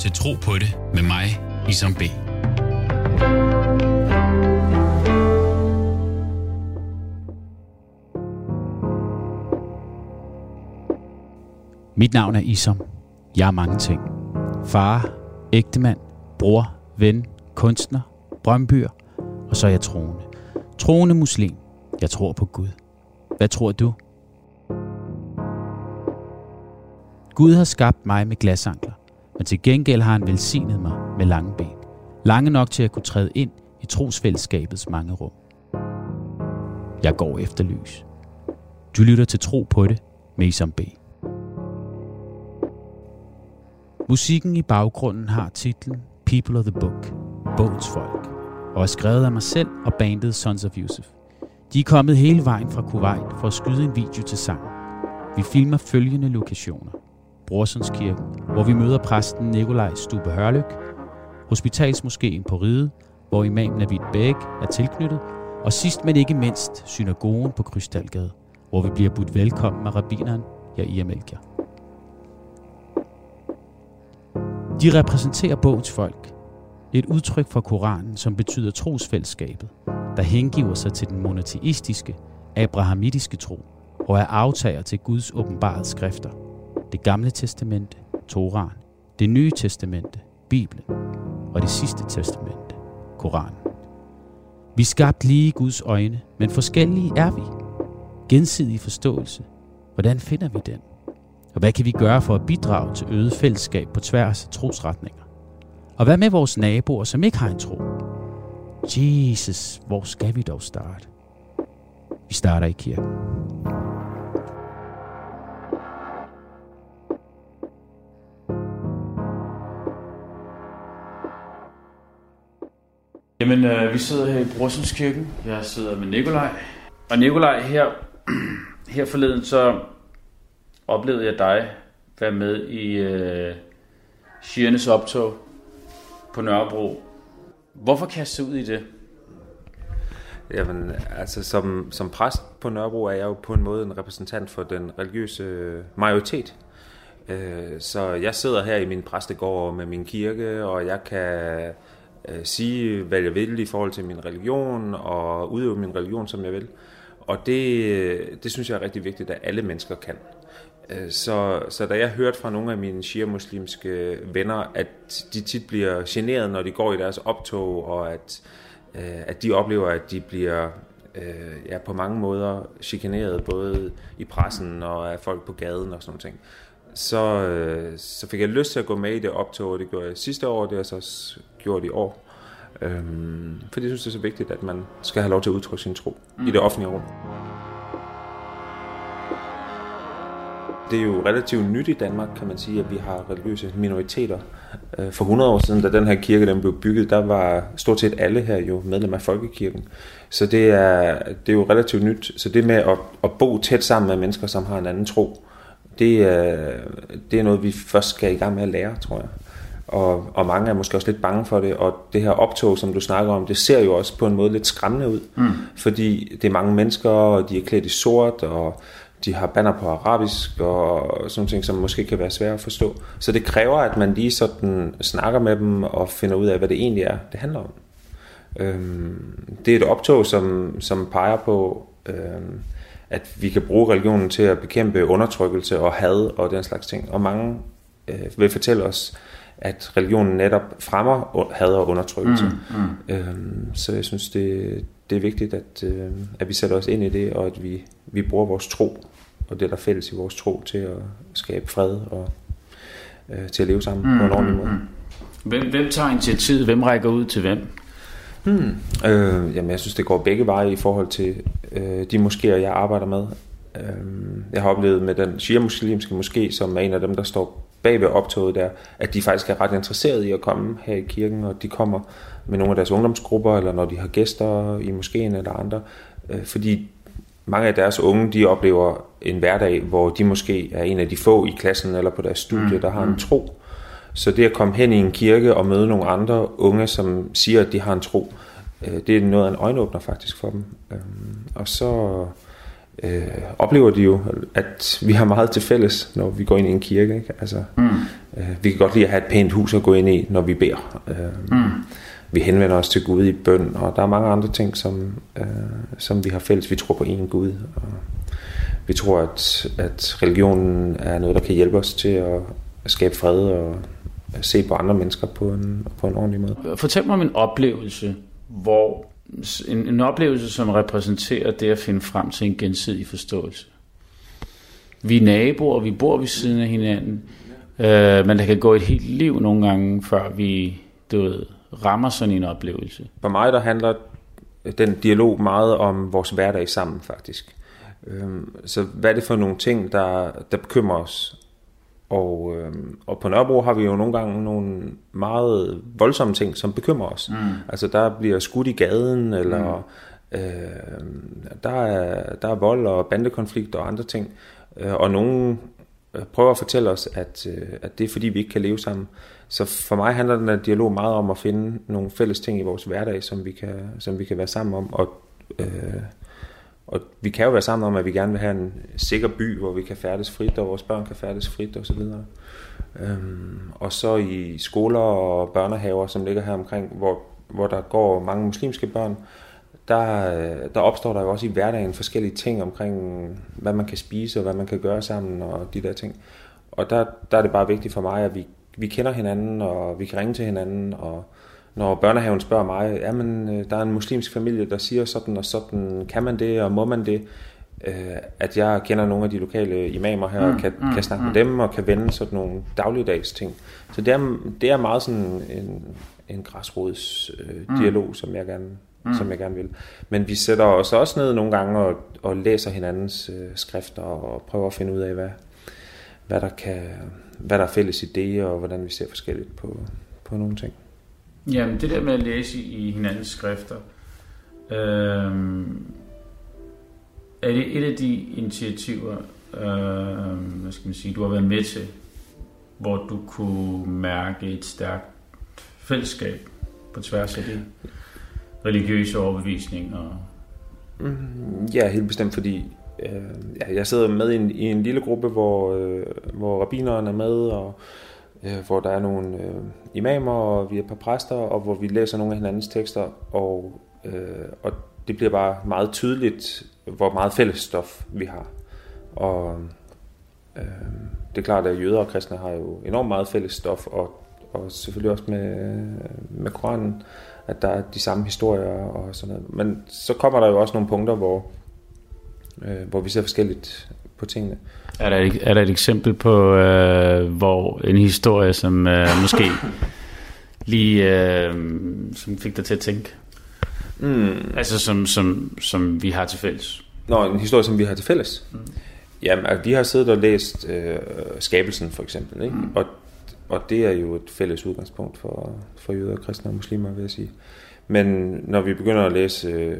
til Tro på det med mig, Isam B. Mit navn er Isom. Jeg er mange ting. Far, ægtemand, bror, ven, kunstner, brømbyer, og så er jeg troende. Troende muslim. Jeg tror på Gud. Hvad tror du? Gud har skabt mig med glasankler, men til gengæld har han velsignet mig med lange ben. Lange nok til at kunne træde ind i trosfællesskabets mange rum. Jeg går efter lys. Du lytter til Tro på det med Isam B. Musikken i baggrunden har titlen People of the Book, Bogens Folk, og er skrevet af mig selv og bandet Sons of Yusuf. De er kommet hele vejen fra Kuwait for at skyde en video til sang. Vi filmer følgende lokationer. Brorsundskirken, hvor vi møder præsten Nikolaj Stube Hørlyk, Hospitalsmoskeen på Ride, hvor imamen Navid Bæk er tilknyttet, og sidst men ikke mindst synagogen på Krystalgade, hvor vi bliver budt velkommen af rabbineren Jair Melchior. De repræsenterer bogens folk. Et udtryk fra Koranen, som betyder trosfællesskabet, der hengiver sig til den monoteistiske, abrahamitiske tro og er aftager til Guds åbenbarede skrifter. Det gamle testamente, Toran, det nye testamente, Bibelen, og det sidste testamente, Koranen. Vi er skabt lige i Guds øjne, men forskellige er vi. Gensidig forståelse. Hvordan finder vi den? Og hvad kan vi gøre for at bidrage til øget fællesskab på tværs af trosretninger? Og hvad med vores naboer, som ikke har en tro? Jesus, hvor skal vi dog starte? Vi starter i kirken. Jamen, øh, vi sidder her i Brorsonskirken. Jeg sidder med Nikolaj. Og Nikolaj, her, her forleden så oplevede jeg dig være med i øh, Shiernes optog på Nørrebro. Hvorfor kaste ud i det? Jamen, altså som, som præst på Nørrebro er jeg jo på en måde en repræsentant for den religiøse øh, majoritet. Øh, så jeg sidder her i min præstegård med min kirke, og jeg kan øh, sige, hvad jeg vil i forhold til min religion, og udøve min religion, som jeg vil. Og det, øh, det synes jeg er rigtig vigtigt, at alle mennesker kan. Øh, så, så da jeg hørte fra nogle af mine shia-muslimske venner, at de tit bliver generet, når de går i deres optog, og at, øh, at de oplever, at de bliver øh, ja, på mange måder chikaneret, både i pressen og af folk på gaden og sådan noget ting, så, så fik jeg lyst til at gå med i det optog, og det gjorde jeg sidste år, og det har så gjort i år. Øhm, fordi jeg synes, det er så vigtigt, at man skal have lov til at udtrykke sin tro mm. i det offentlige rum. Det er jo relativt nyt i Danmark, kan man sige, at vi har religiøse minoriteter. Øh, for 100 år siden, da den her kirke den blev bygget, der var stort set alle her jo medlem af folkekirken. Så det er, det er jo relativt nyt. Så det med at, at bo tæt sammen med mennesker, som har en anden tro, det det er noget, vi først skal i gang med at lære, tror jeg. Og, og mange er måske også lidt bange for det, og det her optog, som du snakker om, det ser jo også på en måde lidt skræmmende ud, mm. fordi det er mange mennesker, og de er klædt i sort, og de har banner på arabisk og sådan ting, som måske kan være svære at forstå. Så det kræver, at man lige sådan snakker med dem og finder ud af, hvad det egentlig er, det handler om. Øhm, det er et optog, som, som peger på, øhm, at vi kan bruge religionen til at bekæmpe undertrykkelse og had og den slags ting. Og mange øh, vil fortælle os, at religionen netop fremmer had og undertrykkelse. Mm, mm. Øhm, så jeg synes, det, det er vigtigt, at, øh, at vi sætter os ind i det, og at vi, vi bruger vores tro, og det der er fælles i vores tro, til at skabe fred og øh, til at leve sammen mm, på en ordentlig måde. Mm. Hvem, hvem tager initiativet? Hvem rækker ud til hvem? Hmm. Øh, jamen, jeg synes, det går begge veje i forhold til øh, de moskéer, jeg arbejder med. Øh, jeg har oplevet med den shia-muslimske moské, som er en af dem, der står bag ved optoget der, at de faktisk er ret interesserede i at komme her i kirken, og de kommer med nogle af deres ungdomsgrupper, eller når de har gæster i moskeen eller andre, øh, fordi mange af deres unge, de oplever en hverdag, hvor de måske er en af de få i klassen eller på deres studie, mm, der har en mm. tro. Så det at komme hen i en kirke og møde nogle andre unge, som siger, at de har en tro, øh, det er noget af en øjenåbner faktisk for dem. Øhm, og så øh, oplever de jo, at vi har meget til fælles, når vi går ind i en kirke. Ikke? Altså, mm. Øh, vi kan godt lide at have et pænt hus at gå ind i, når vi beder. Øh, mm. Vi henvender os til Gud i bøn, og der er mange andre ting, som, øh, som vi har fælles. Vi tror på én Gud, og vi tror, at, at religionen er noget, der kan hjælpe os til at skabe fred og se på andre mennesker på en, på en ordentlig måde. Fortæl mig om en oplevelse, hvor en, en oplevelse, som repræsenterer det at finde frem til en gensidig forståelse. Vi er naboer, vi bor ved siden af hinanden, øh, men der kan gå et helt liv nogle gange, før vi du ved, rammer sådan en oplevelse. For mig der handler den dialog meget om vores hverdag sammen faktisk. Øhm, så hvad er det for nogle ting, der, der bekymrer os? Og, øh, og på Nørrebro har vi jo nogle gange nogle meget voldsomme ting, som bekymrer os. Mm. Altså der bliver skudt i gaden, eller mm. øh, der, er, der er vold og bandekonflikt og andre ting. Øh, og nogen øh, prøver at fortælle os, at, øh, at det er fordi, vi ikke kan leve sammen. Så for mig handler den her dialog meget om at finde nogle fælles ting i vores hverdag, som vi kan, som vi kan være sammen om. Og, øh, og vi kan jo være sammen om, at vi gerne vil have en sikker by, hvor vi kan færdes frit, og vores børn kan færdes frit osv. Øhm, og så i skoler og børnehaver, som ligger her omkring, hvor, hvor der går mange muslimske børn, der, der opstår der jo også i hverdagen forskellige ting omkring, hvad man kan spise og hvad man kan gøre sammen og de der ting. Og der, der er det bare vigtigt for mig, at vi, vi kender hinanden, og vi kan ringe til hinanden, og når børnehaven spørger mig, jamen, øh, der er en muslimsk familie, der siger sådan og sådan, kan man det, og må man det? Øh, at jeg kender nogle af de lokale imamer her, mm, og kan, mm, kan snakke mm. med dem, og kan vende sådan nogle dagligdags ting. Så det er, det er meget sådan en, en græsrods øh, dialog, mm. som jeg gerne mm. som jeg gerne vil. Men vi sætter os også ned nogle gange og, og læser hinandens øh, skrifter og prøver at finde ud af, hvad, hvad der kan, hvad der er fælles idéer og hvordan vi ser forskelligt på, på nogle ting. Jamen, det der med at læse i hinandens skrifter, øh, er det et af de initiativer, øh, hvad skal man sige, du har været med til, hvor du kunne mærke et stærkt fællesskab på tværs af det religiøse overbevisning? Og... Mm, ja, helt bestemt, fordi øh, ja, jeg sidder med i en, i en lille gruppe, hvor, øh, hvor rabineren er med, og øh, Øh, hvor der er nogle øh, imamer, og vi er et par præster, og hvor vi læser nogle af hinandens tekster, og, øh, og det bliver bare meget tydeligt, hvor meget fælles stof vi har. Og øh, det er klart, at jøder og kristne har jo enormt meget fælles stof, og, og selvfølgelig også med, med Koranen, at der er de samme historier og sådan noget. Men så kommer der jo også nogle punkter, hvor, øh, hvor vi ser forskelligt på tingene. Er der et, er der et eksempel på, øh, hvor en historie, som øh, måske lige øh, som fik dig til at tænke? Mm. Altså som, som, som vi har til fælles? Nå, en historie, som vi har til fælles? Mm. Jamen, altså, vi har siddet og læst øh, Skabelsen for eksempel, ikke? Mm. Og, og det er jo et fælles udgangspunkt for, for jøder, kristne og muslimer, vil jeg sige. Men når vi begynder at læse øh,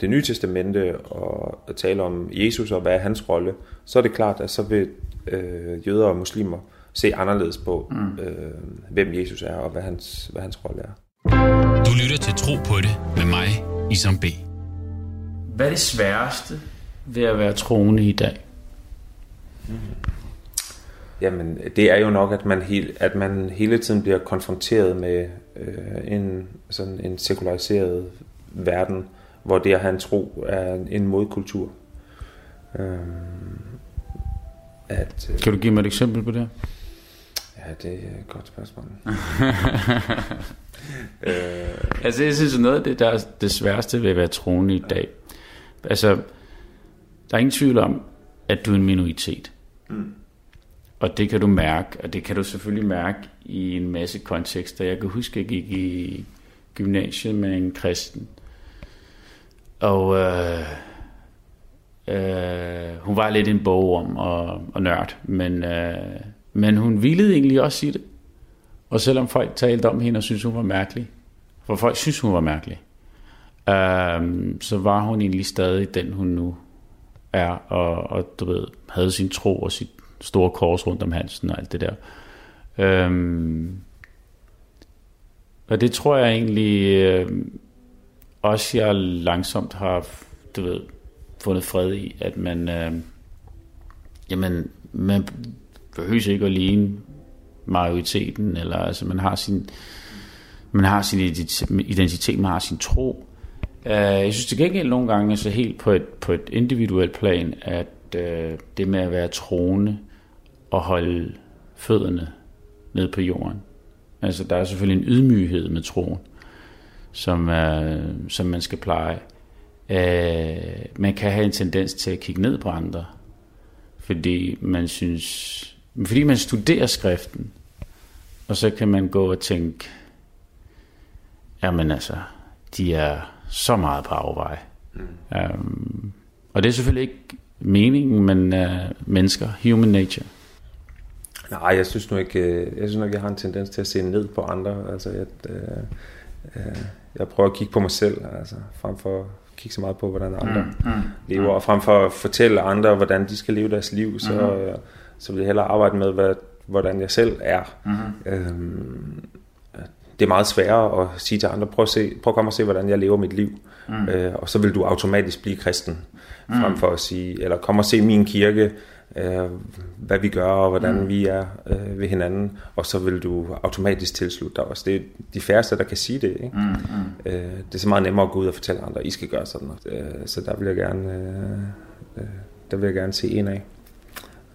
det nye testamente og at tale om Jesus og hvad er hans rolle, så er det klart, at så vil øh, jøder og muslimer se anderledes på, mm. øh, hvem Jesus er og hvad hans, hvad hans rolle er. Du lytter til Tro på det med mig, Isam B. Hvad er det sværeste ved at være troende i dag? Mm. Jamen, det er jo nok, at man, he, at man hele tiden bliver konfronteret med øh, en, sådan en sekulariseret verden, hvor det at have en tro er en modkultur. Øh, at, øh, kan du give mig et eksempel på det? Ja, det er et godt spørgsmål. øh, altså, jeg synes, noget af det, der er det sværeste ved at være troende i dag. Altså, der er ingen tvivl om, at du er en minoritet. Mm. Og det kan du mærke, og det kan du selvfølgelig mærke i en masse kontekster. Jeg kan huske, at jeg gik i gymnasiet med en kristen. Og øh, øh, hun var lidt en om og, og nørd, men, øh, men hun ville egentlig også sige det. Og selvom folk talte om hende og syntes, hun var mærkelig, for folk synes, hun var mærkelig, øh, så var hun egentlig stadig den, hun nu er, og, og du ved, havde sin tro og sit store kors rundt om halsen og alt det der. Øhm, og det tror jeg egentlig øh, også, jeg langsomt har du ved, fundet fred i, at man, øh, jamen, man behøver ikke at ligne majoriteten, eller altså man har sin, man har sin identitet, man har sin tro. Øh, jeg synes til gengæld nogle gange, altså helt på et, på et individuelt plan, at øh, det med at være troende og holde fødderne ned på jorden. Altså der er selvfølgelig en ydmyghed med troen, som, øh, som man skal pleje. Uh, man kan have en tendens til at kigge ned på andre, fordi man synes, fordi man studerer skriften, og så kan man gå og tænke, jamen altså, de er så meget på afvej. Mm. Um, og det er selvfølgelig ikke meningen, men uh, mennesker, human nature. Nej, jeg synes nu ikke, øh, jeg synes nok, jeg har en tendens til at se ned på andre. Altså, jeg, øh, øh, jeg prøver at kigge på mig selv, altså, frem for kigge så meget på, hvordan andre mm, mm, lever, mm. og frem for at fortælle andre, hvordan de skal leve deres liv, så, mm. så vil jeg hellere arbejde med, hvad, hvordan jeg selv er. Mm. Øhm, det er meget sværere at sige til andre, prøv at, se, prøv at komme og se, hvordan jeg lever mit liv. Mm. Øh, og så vil du automatisk blive kristen, mm. frem for at sige, eller kom og se min kirke, øh, hvad vi gør, og hvordan mm. vi er øh, ved hinanden, og så vil du automatisk tilslutte dig også. Det er de færreste, der kan sige det. Ikke? Mm. Mm. Øh, det er så meget nemmere at gå ud og fortælle andre, I skal gøre sådan noget. Øh, så der vil jeg gerne, øh, øh, der vil jeg gerne se en af.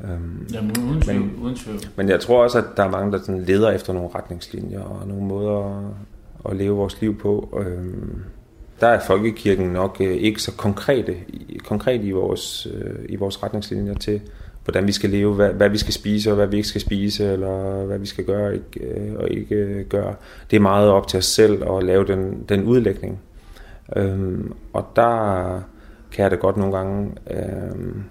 Øhm, Jamen, uden tvivl, men, uden tvivl. Men jeg tror også, at der er mange, der sådan leder efter nogle retningslinjer og nogle måder at, at leve vores liv på. Øhm, der er folkekirken nok øh, ikke så konkrete, konkret i vores, øh, i vores retningslinjer til, hvordan vi skal leve, hvad, hvad vi skal spise og hvad vi ikke skal spise, eller hvad vi skal gøre og ikke, øh, og ikke øh, gøre. Det er meget op til os selv at lave den, den udlægning. Øhm, og der kan jeg da godt nogle gange... Øhm,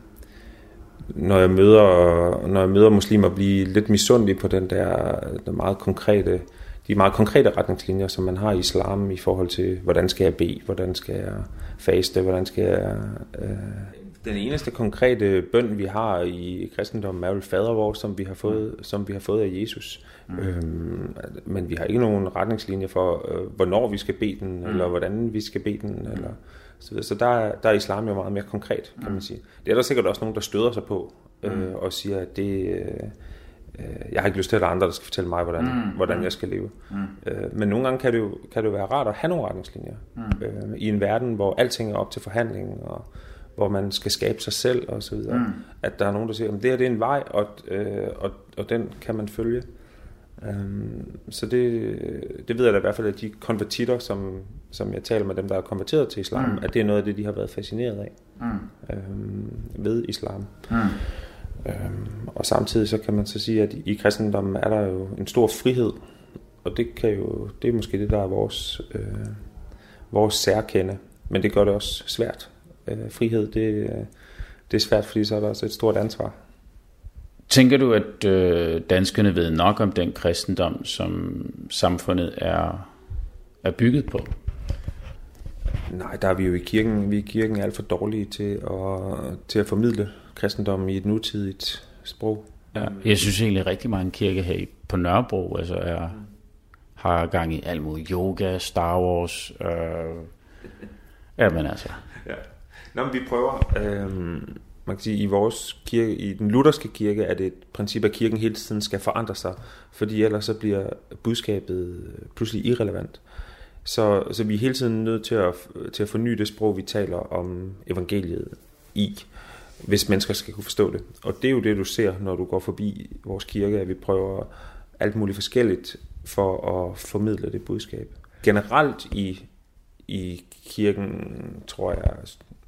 når jeg møder, når jeg møder muslimer, blive lidt misundelig på den der, den meget konkrete, de meget konkrete retningslinjer, som man har i islam i forhold til, hvordan skal jeg bede, hvordan skal jeg faste, hvordan skal jeg... Øh... Den eneste konkrete bøn, vi har i kristendommen, er jo fader vores, som vi har fået, som vi har fået af Jesus. Mm. Øhm, men vi har ikke nogen retningslinjer for, øh, hvornår vi skal bede den, mm. eller hvordan vi skal bede den, eller så, så der, der er islam jo meget mere konkret, kan man mm. sige. Det er der sikkert også nogen, der støder sig på, øh, mm. og siger, at det... Øh, øh, jeg har ikke lyst til, at der er andre, der skal fortælle mig, hvordan, mm. hvordan jeg skal leve. Mm. Øh, men nogle gange kan det, jo, kan det jo være rart at have nogle retningslinjer. Mm. Øh, I en verden, hvor alting er op til forhandling, og hvor man skal skabe sig selv og så videre. Mm. At der er nogen, der siger, at det her det er en vej, og, øh, og, og den kan man følge. Øhm, så det, det ved jeg da i hvert fald, at de konvertitter, som, som jeg taler med dem, der er konverteret til islam, mm. at det er noget af det, de har været fascineret af mm. øhm, ved islam. Mm. Øhm, og samtidig så kan man så sige, at i, i kristendommen er der jo en stor frihed, og det, kan jo, det er måske det, der er vores, øh, vores særkende, men det gør det også svært. Øh, frihed, det, det er svært, fordi så er der også et stort ansvar. Tænker du, at øh, danskerne ved nok om den kristendom, som samfundet er, er bygget på? Nej, der er vi jo i kirken. Vi i kirken alt for dårlige til at, til at formidle kristendommen i et nutidigt sprog. Ja, jeg synes egentlig, at rigtig mange kirker her på Nørrebro altså er, har gang i alt muligt yoga, Star Wars. Øh, jamen altså. Ja. Nå, men vi prøver. Øhm, man kan sige, i vores kirke, i den lutherske kirke, er det et princip, at kirken hele tiden skal forandre sig, fordi ellers så bliver budskabet øh, pludselig irrelevant. Så, så vi er hele tiden nødt til at, til at forny det sprog, vi taler om evangeliet i, hvis mennesker skal kunne forstå det. Og det er jo det, du ser, når du går forbi vores kirke, at vi prøver alt muligt forskelligt for at formidle det budskab. Generelt i, i kirken, tror jeg,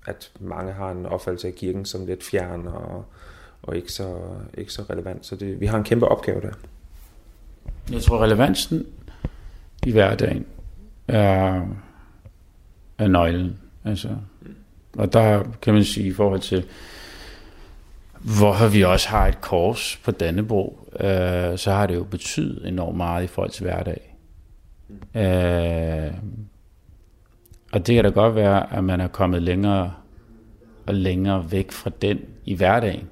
at mange har en opfattelse af kirken som lidt fjern og, og ikke, så, ikke så relevant. Så det, vi har en kæmpe opgave der. Jeg tror, relevansen i hverdagen er, er nøglen. Altså, og der kan man sige i forhold til, hvor vi også har et kors på Dannebro, øh, så har det jo betydet enormt meget i folks hverdag. Mm. Øh, og det kan da godt være, at man er kommet længere og længere væk fra den i hverdagen.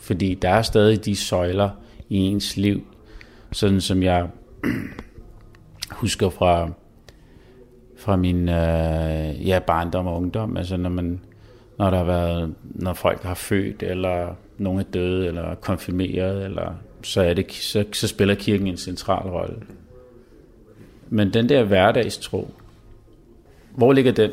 Fordi der er stadig de søjler i ens liv, sådan som jeg husker fra, fra min øh, ja, barndom og ungdom. Altså når, man, når der har været, når folk har født, eller nogen er døde, eller konfirmeret, eller så, er det, så, så spiller kirken en central rolle. Men den der hverdagstro, hvor ligger den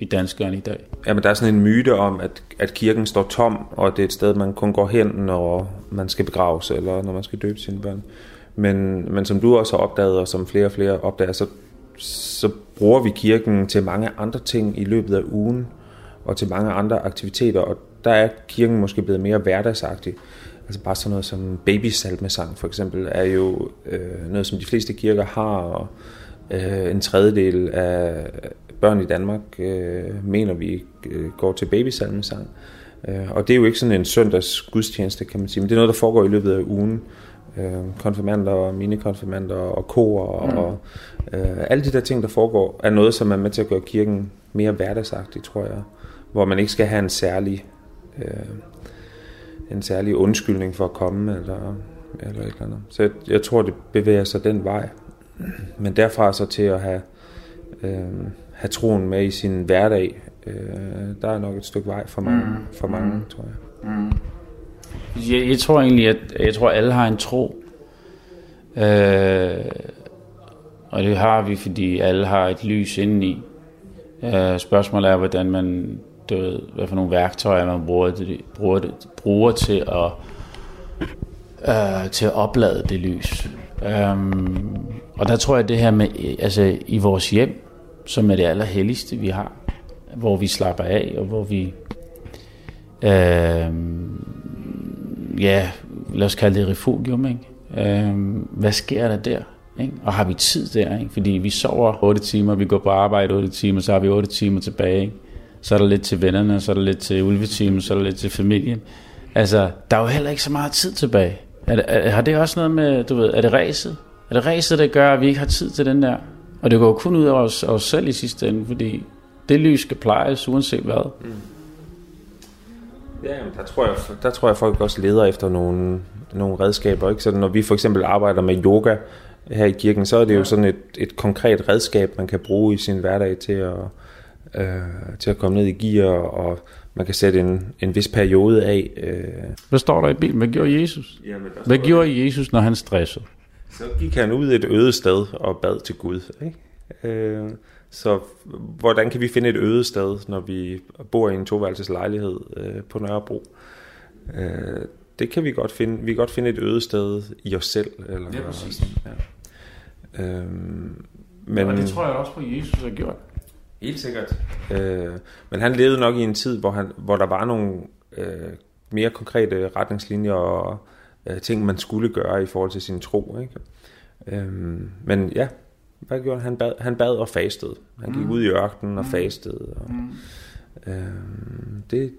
i danskerne i dag? Jamen, der er sådan en myte om, at, at kirken står tom, og det er et sted, man kun går hen, når man skal begraves, eller når man skal døbe sine børn. Men, men som du også har opdaget, og som flere og flere opdager, så, så bruger vi kirken til mange andre ting i løbet af ugen, og til mange andre aktiviteter, og der er kirken måske blevet mere hverdagsagtig. Altså bare sådan noget som babysalmesang for eksempel, er jo øh, noget, som de fleste kirker har, og øh, en tredjedel af børn i Danmark øh, mener vi øh, går til babysalmesang. Øh, og det er jo ikke sådan en søndags gudstjeneste, kan man sige, men det er noget, der foregår i løbet af ugen. Øh, konfirmander og minikonfirmander og kor mm. og øh, alle de der ting, der foregår, er noget, som er med til at gøre kirken mere hverdagsagtig, tror jeg. Hvor man ikke skal have en særlig, øh, en særlig undskyldning for at komme, eller, eller et eller andet. Så jeg, jeg tror, det bevæger sig den vej. Men derfra så til at have, øh, have troen med i sin hverdag, øh, der er nok et stykke vej for mange, mm. for mange mm. tror jeg. Mm. Jeg, jeg tror egentlig, at jeg tror, at alle har en tro. Øh, og det har vi, fordi alle har et lys indeni. Øh, spørgsmålet er, hvordan man, du ved, hvad for nogle værktøjer man bruger, det, bruger, det, bruger til at øh, til at oplade det lys. Um, og der tror jeg, at det her med, øh, altså i vores hjem, som er det allerhelligste, vi har, hvor vi slapper af, og hvor vi, øh, ja, lad os kalde det refugium, ikke? Øh, hvad sker der der? Ikke? Og har vi tid der? Ikke? Fordi vi sover 8 timer, vi går på arbejde 8 timer, så har vi 8 timer tilbage. Ikke? Så er der lidt til vennerne, så er der lidt til ulvetimen, så er der lidt til familien. Altså, der er jo heller ikke så meget tid tilbage. Er det, er, har det også noget med, du ved, er det ræset? Er det ræset, der gør, at vi ikke har tid til den der? Og det går kun ud over os, os selv i sidste ende, fordi det lys skal plejes uanset hvad. Mm. Ja, der tror, jeg, der tror jeg, folk også leder efter nogle, nogle redskaber. Ikke? Så når vi for eksempel arbejder med yoga her i kirken, så er det jo sådan et, et konkret redskab, man kan bruge i sin hverdag til at, øh, til at komme ned i gear, og man kan sætte en, en vis periode af. Øh. Hvad står der i Bibelen? Hvad gjorde Jesus? Jamen, Hvad gjorde Jesus, når han stressede? Så gik han ud et øde sted og bad til Gud. Ikke? Øh, så hvordan kan vi finde et øde sted, når vi bor i en toværelses lejlighed øh, på Nørrebro? Øh, det kan vi godt finde. Vi kan godt finde et øde sted i os selv. Eller ja, præcis. Ja. Øhm, men, og det tror jeg også på, Jesus har gjort. Helt sikkert. Øh, men han levede nok i en tid, hvor, han, hvor der var nogle øh, mere konkrete retningslinjer og øh, ting, man skulle gøre i forhold til sin tro. Ikke? Øh, men ja, hvad gjorde han? Han bad, han bad og fastede. Han gik mm. ud i ørkenen og mm. fastede. Og, mm. øh, det,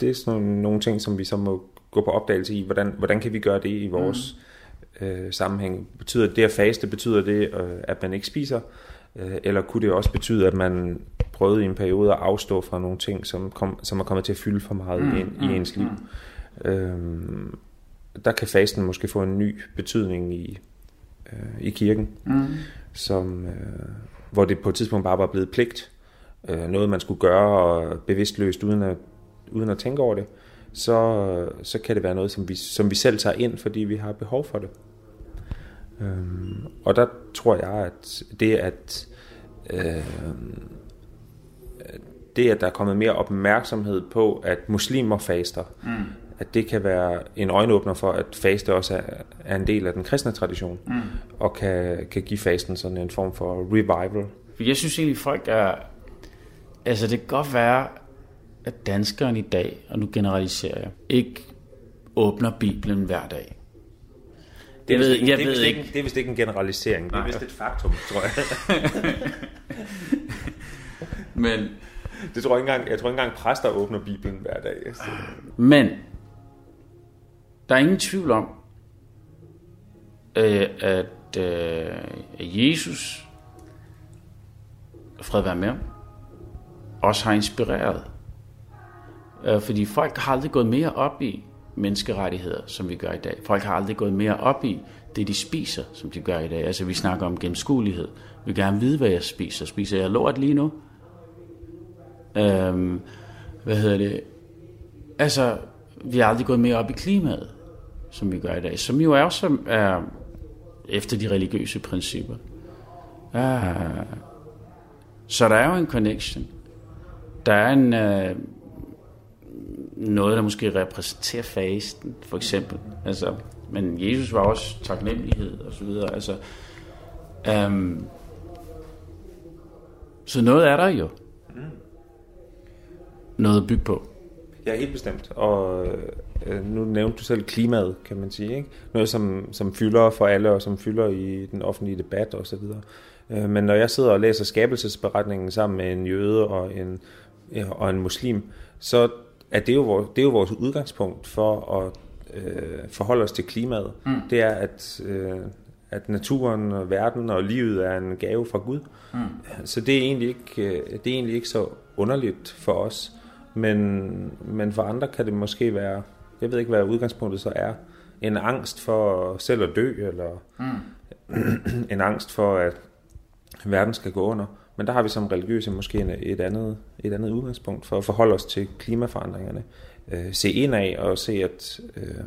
det er sådan nogle, nogle ting, som vi så må gå på opdagelse i. Hvordan, hvordan kan vi gøre det i vores mm. øh, sammenhæng? Betyder det at faste, betyder det, øh, at man ikke spiser? Øh, eller kunne det også betyde, at man prøvede i en periode at afstå fra nogle ting, som, kom, som er kommet til at fylde for meget mm. ind i ens liv? Mm. Øh, der kan fasten måske få en ny betydning i, øh, i kirken, mm. som, øh, hvor det på et tidspunkt bare var blevet pligt, øh, noget man skulle gøre bevidstløst uden at, uden at tænke over det, så, så kan det være noget, som vi, som vi selv tager ind, fordi vi har behov for det. Øhm, og der tror jeg, at det at øh, det, at der er kommet mere opmærksomhed på, at muslimer faster, mm at det kan være en øjenåbner for, at faste også er, er en del af den kristne tradition, mm. og kan, kan give fasten sådan en form for revival. Jeg synes egentlig, folk er... Altså, det kan godt være, at danskeren i dag, og nu generaliserer jeg, ikke åbner Bibelen hver dag. Det er, vist, jeg det, er ved ikke. det er vist ikke en generalisering, det er vist et faktum, tror jeg. Men det tror jeg ikke engang, jeg tror ikke engang præster åbner Bibelen hver dag. Så. Men der er ingen tvivl om, øh, at øh, Jesus, fred være med også har inspireret. Øh, fordi folk har aldrig gået mere op i menneskerettigheder, som vi gør i dag. Folk har aldrig gået mere op i det, de spiser, som de gør i dag. Altså, vi snakker om gennemskuelighed. Vi vil gerne vide, hvad jeg spiser. Spiser jeg lort lige nu? Øhm, hvad hedder det? Altså, vi har aldrig gået mere op i klimaet som vi gør i dag, som jo er også er efter de religiøse principper. Ja, så der er jo en connection. Der er en, øh, noget, der måske repræsenterer fasten, for eksempel. Altså, men Jesus var også taknemmelighed og så videre. Altså, um, så noget er der jo. Noget at bygge på. Ja, helt bestemt. Og øh, nu nævnte du selv klimaet, kan man sige. Ikke? Noget, som, som fylder for alle, og som fylder i den offentlige debat osv. Øh, men når jeg sidder og læser skabelsesberetningen sammen med en jøde og en, og en muslim, så er det jo vores, det er jo vores udgangspunkt for at øh, forholde os til klimaet. Mm. Det er, at, øh, at naturen og verden og livet er en gave fra Gud. Mm. Så det er, egentlig ikke, øh, det er egentlig ikke så underligt for os. Men, men for andre kan det måske være, jeg ved ikke, hvad udgangspunktet så er, en angst for selv at dø, eller mm. en angst for, at verden skal gå under. Men der har vi som religiøse måske et andet, et andet udgangspunkt for at forholde os til klimaforandringerne. Øh, se ind af og se, at, øh,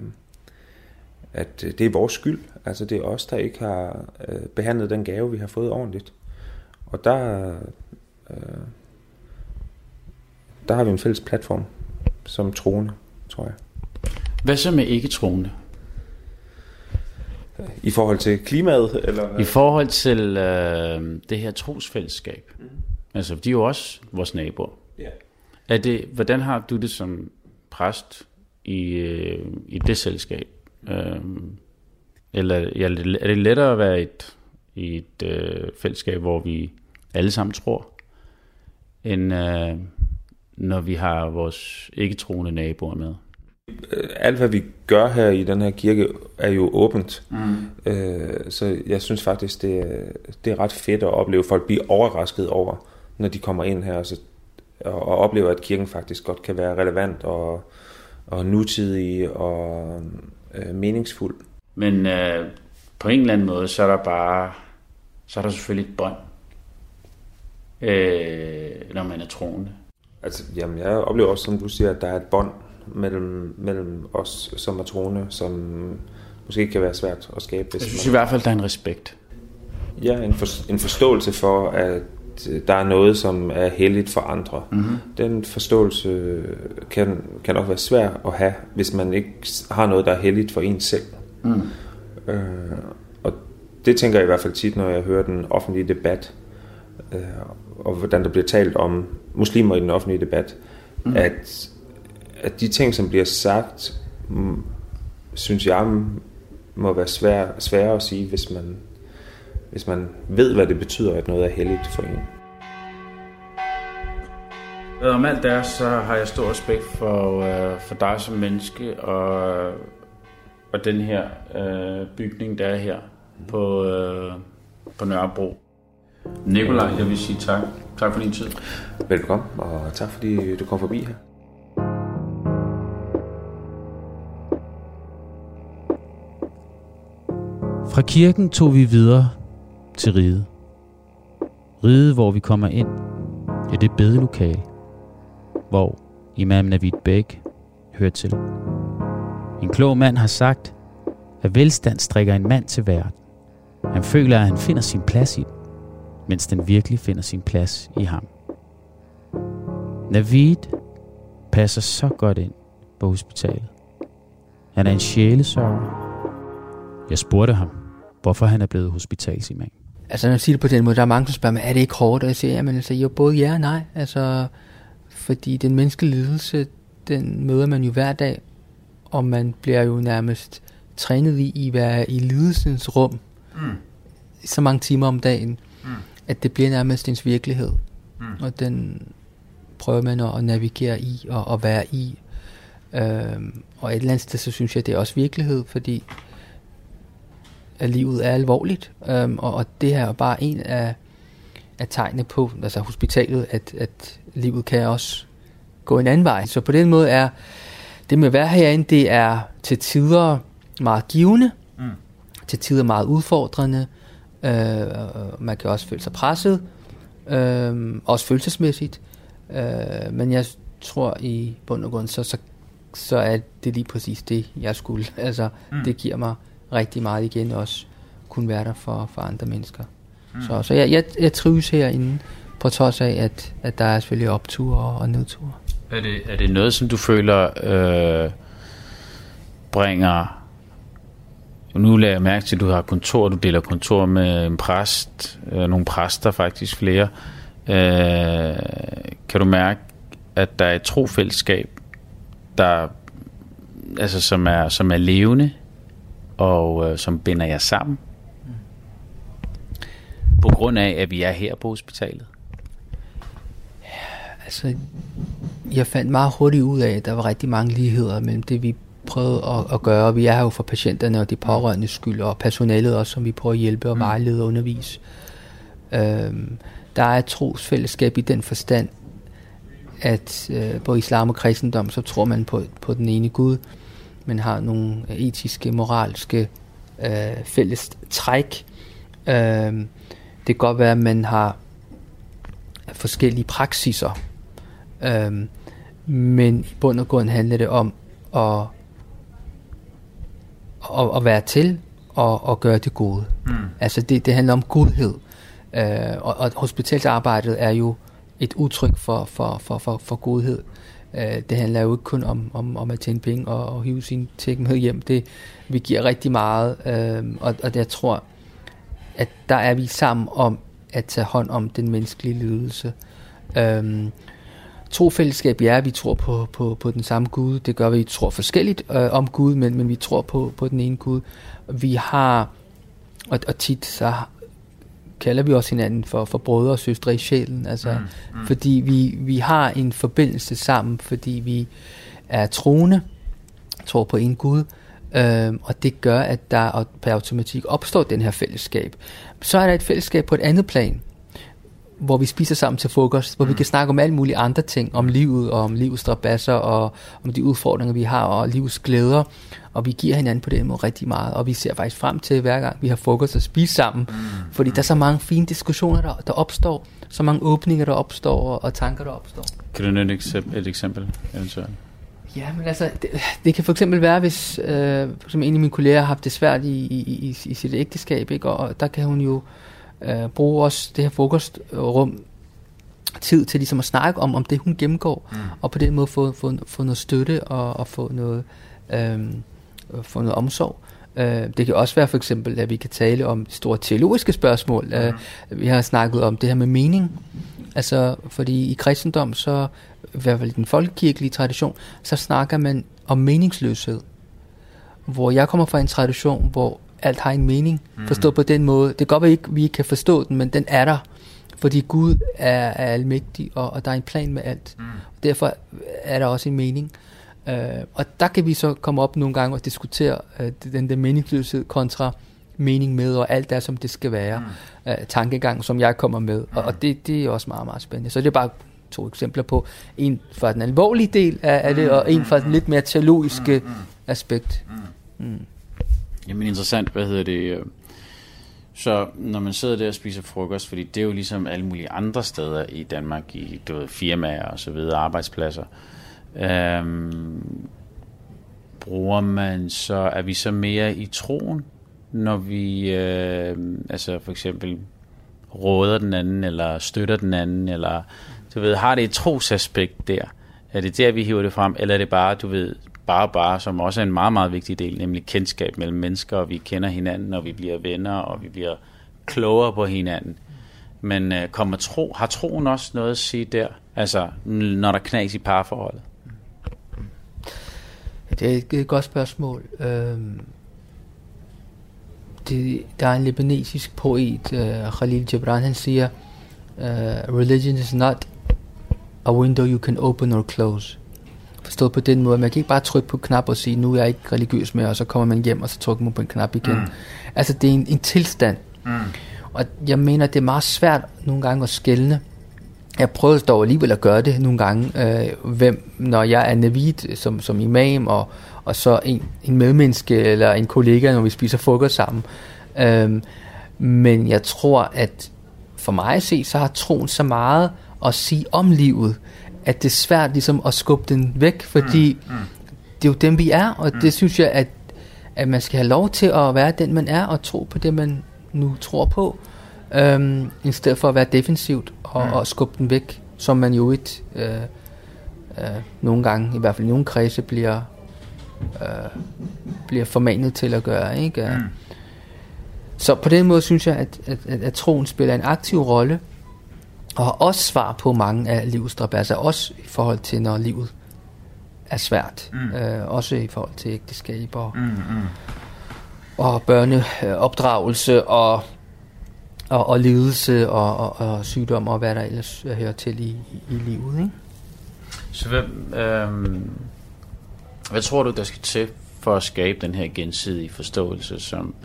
at det er vores skyld. Altså det er os, der ikke har øh, behandlet den gave, vi har fået ordentligt. Og der, øh, der har vi en fælles platform som troende, tror jeg. Hvad så med ikke troende? I forhold til klimaet? Eller? I forhold til øh, det her trosfællesskab. Mm. Altså, de er jo også vores naboer. Yeah. Er det, hvordan har du det som præst i, øh, i det selskab? Øh, eller er det lettere at være et, i et øh, fællesskab, hvor vi alle sammen tror, end øh, når vi har vores ikke-troende naboer med? Øh, alt hvad vi gør her i den her kirke er jo åbent. Mm. Øh, så jeg synes faktisk, det er, det er ret fedt at opleve folk blive overrasket over, når de kommer ind her, så, og, og oplever, at kirken faktisk godt kan være relevant og, og nutidig og øh, meningsfuld. Men øh, på en eller anden måde, så er der bare, så er der selvfølgelig et bånd, øh, når man er troende. Altså, jamen, jeg oplever også, som du siger, at der er et bånd mellem, mellem os som troende, som måske kan være svært at skabe. Jeg synes man... i hvert fald, der er en respekt. Ja, en, for, en forståelse for, at der er noget, som er helligt for andre. Mm-hmm. Den forståelse kan, kan nok være svær at have, hvis man ikke har noget, der er helligt for en selv. Mm. Øh, og det tænker jeg i hvert fald tit, når jeg hører den offentlige debat, øh, og hvordan der bliver talt om muslimer i den offentlige debat, mm. at at de ting, som bliver sagt, synes jeg må være svære, svære at sige, hvis man, hvis man ved, hvad det betyder, at noget er heldigt for en. Om alt det så har jeg stor respekt for, øh, for dig som menneske og, og den her øh, bygning, der er her på, øh, på Nørrebro. Nikolaj, jeg vil sige tak. Tak for din tid. Velkommen, og tak fordi du kom forbi her. Fra kirken tog vi videre til ride. Ride, hvor vi kommer ind i det bedelokale, hvor Imam Navid Beg hører til. En klog mand har sagt, at velstand strikker en mand til verden. Han føler, at han finder sin plads i den, mens den virkelig finder sin plads i ham. Navid passer så godt ind på hospitalet. Han er en sjælesørger. Jeg spurgte ham, hvorfor han er blevet hospitalsimam. Altså når jeg siger det på den måde, der er mange, der spørger mig, er det ikke hårdt? Og jeg siger, jamen altså, jo både ja og nej. Altså, fordi den menneskelige lidelse, den møder man jo hver dag, og man bliver jo nærmest trænet i at være i lidelsens rum mm. så mange timer om dagen. At det bliver nærmest ens virkelighed. Mm. Og den prøver man at navigere i og at være i. Øhm, og et eller andet sted, så synes jeg, det er også virkelighed, fordi at livet er alvorligt, øhm, og, og det her er bare en af, af tegnene på, altså hospitalet, at, at livet kan også gå en anden vej. Så på den måde er det med at være herinde, det er til tider meget givende, mm. til tider meget udfordrende, øh, man kan også føle sig presset, øh, også følelsesmæssigt, øh, men jeg tror i bund og grund, så, så så er det lige præcis det, jeg skulle. Altså, mm. det giver mig rigtig meget igen også kunne være der for, for andre mennesker. Mm. Så, så jeg, jeg, jeg trives herinde, på trods af, at, at der er selvfølgelig opture og, og nedture. Er det, er det noget, som du føler øh, bringer... Nu lader jeg mærke til, at du har kontor, du deler kontor med en præst, øh, nogle præster faktisk flere. Øh, kan du mærke, at der er et trofællesskab, der, altså, som, er, som er levende, og øh, som binder jer sammen? På grund af, at vi er her på hospitalet? Altså, jeg fandt meget hurtigt ud af, at der var rigtig mange ligheder mellem det, vi prøvede at, at gøre. Vi er her jo for patienterne og de pårørende skyld, og personalet også, som vi prøver at hjælpe og mm. vejlede og undervise. Øhm, der er et trosfællesskab i den forstand, at øh, på islam og kristendom, så tror man på, på den ene Gud. Man har nogle etiske, moralske øh, fælles træk. Øh, det kan godt være, at man har forskellige praksiser, Øhm, men i bund og grund handler det om at, at, at være til og, og gøre det gode. Mm. Altså det, det handler om godhed. Øh, og, og hospitalsarbejdet er jo et udtryk for, for, for, for, for godhed. Øh, det handler jo ikke kun om, om, om at tjene penge og, og hive sin ting med hjem. Det, vi giver rigtig meget, øh, og, og jeg tror, at der er vi sammen om at tage hånd om den menneskelige lidelse. Øh, trofællesskab, ja, vi tror på, på, på den samme Gud. Det gør vi, vi tror forskelligt øh, om Gud, men, men vi tror på, på den ene Gud. Vi har, og, og tit så kalder vi også hinanden for, for brødre og søstre i sjælen, altså, mm, mm. fordi vi, vi har en forbindelse sammen, fordi vi er troende, tror på en Gud, øh, og det gør, at der per automatik opstår den her fællesskab. Så er der et fællesskab på et andet plan, hvor vi spiser sammen til frokost, hvor mm. vi kan snakke om alle mulige andre ting, om livet og om livets strabasser og om de udfordringer, vi har og livets glæder. Og vi giver hinanden på den måde rigtig meget, og vi ser faktisk frem til hver gang, vi har frokost og spise sammen. Mm. Fordi der er så mange fine diskussioner, der, der opstår, så mange åbninger, der opstår og, og tanker, der opstår. Kan du nævne et eksempel eventuelt? Ja, men altså, det, det kan for eksempel være, hvis øh, som en af mine kolleger har haft det svært i, i, i, i sit ægteskab, ikke? og der kan hun jo øh, bruge også det her frokostrum tid til ligesom at snakke om, om det hun gennemgår, mm. og på den måde få, få, få noget støtte og, og få noget, øh, få noget omsorg. Øh, det kan også være for eksempel, at vi kan tale om store teologiske spørgsmål. Mm. Øh, vi har snakket om det her med mening. Altså, fordi i kristendom, så i hvert fald i den folkekirkelige tradition, så snakker man om meningsløshed. Hvor jeg kommer fra en tradition, hvor alt har en mening. Mm. Forstå på den måde. Det kan godt være, at vi ikke kan forstå den, men den er der. Fordi Gud er, er almægtig, og, og der er en plan med alt. Mm. Derfor er der også en mening. Uh, og der kan vi så komme op nogle gange og diskutere uh, den der meningsløshed kontra mening med, og alt er, som det skal være. Mm. Uh, tankegang, som jeg kommer med. Mm. Og, og det, det er også meget, meget spændende. Så det er bare to eksempler på. En fra den alvorlige del af, af det, mm. og en fra den lidt mere teologiske mm. aspekt. Mm. Jamen interessant, hvad hedder det? Så når man sidder der og spiser frokost, fordi det er jo ligesom alle mulige andre steder i Danmark, i du ved, firmaer og så videre, arbejdspladser, øhm, bruger man så, er vi så mere i troen, når vi øh, altså for eksempel råder den anden, eller støtter den anden, eller du ved, har det et trosaspekt der? Er det der, vi hiver det frem, eller er det bare, du ved, bare bare, som også er en meget, meget vigtig del, nemlig kendskab mellem mennesker, og vi kender hinanden, og vi bliver venner, og vi bliver klogere på hinanden. Men øh, kommer tro, har troen også noget at sige der? Altså, når der knas i parforholdet? Det er et godt spørgsmål. Øhm, det, der er en libanesisk poet, øh, Khalil Gibran, han siger, uh, religion is not a window you can open or close. Forstået på den måde. Man kan ikke bare trykke på en knap og sige, nu er jeg ikke religiøs mere, og så kommer man hjem, og så trykker man på en knap igen. Mm. Altså, det er en, en tilstand. Mm. Og jeg mener, det er meget svært nogle gange at skælne. Jeg prøver dog alligevel at gøre det nogle gange, øh, hvem, når jeg er navid som, som imam, og, og så en, en medmenneske eller en kollega, når vi spiser frokost sammen. Øh, men jeg tror, at for mig at se, så har troen så meget at sige om livet, at det er svært ligesom at skubbe den væk, fordi mm, mm. det er jo dem, vi er, og mm. det synes jeg, at, at man skal have lov til at være den, man er, og tro på det, man nu tror på, øhm, i stedet for at være defensivt og, mm. og skubbe den væk, som man jo et øh, øh, nogle gange, i hvert fald i nogle kredse, bliver, øh, bliver formanet til at gøre. Ikke? Mm. Så på den måde synes jeg, at, at, at, at troen spiller en aktiv rolle, og har også svar på mange af livets strabasser, også i forhold til, når livet er svært. Mm. Øh, også i forhold til ægteskab og, mm, mm. og børneopdragelse og, og, og lidelse og, og, og sygdom og hvad der ellers hører til i, i, livet. Ikke? Så hvad, øh, hvad tror du, der skal til for at skabe den her gensidige forståelse, som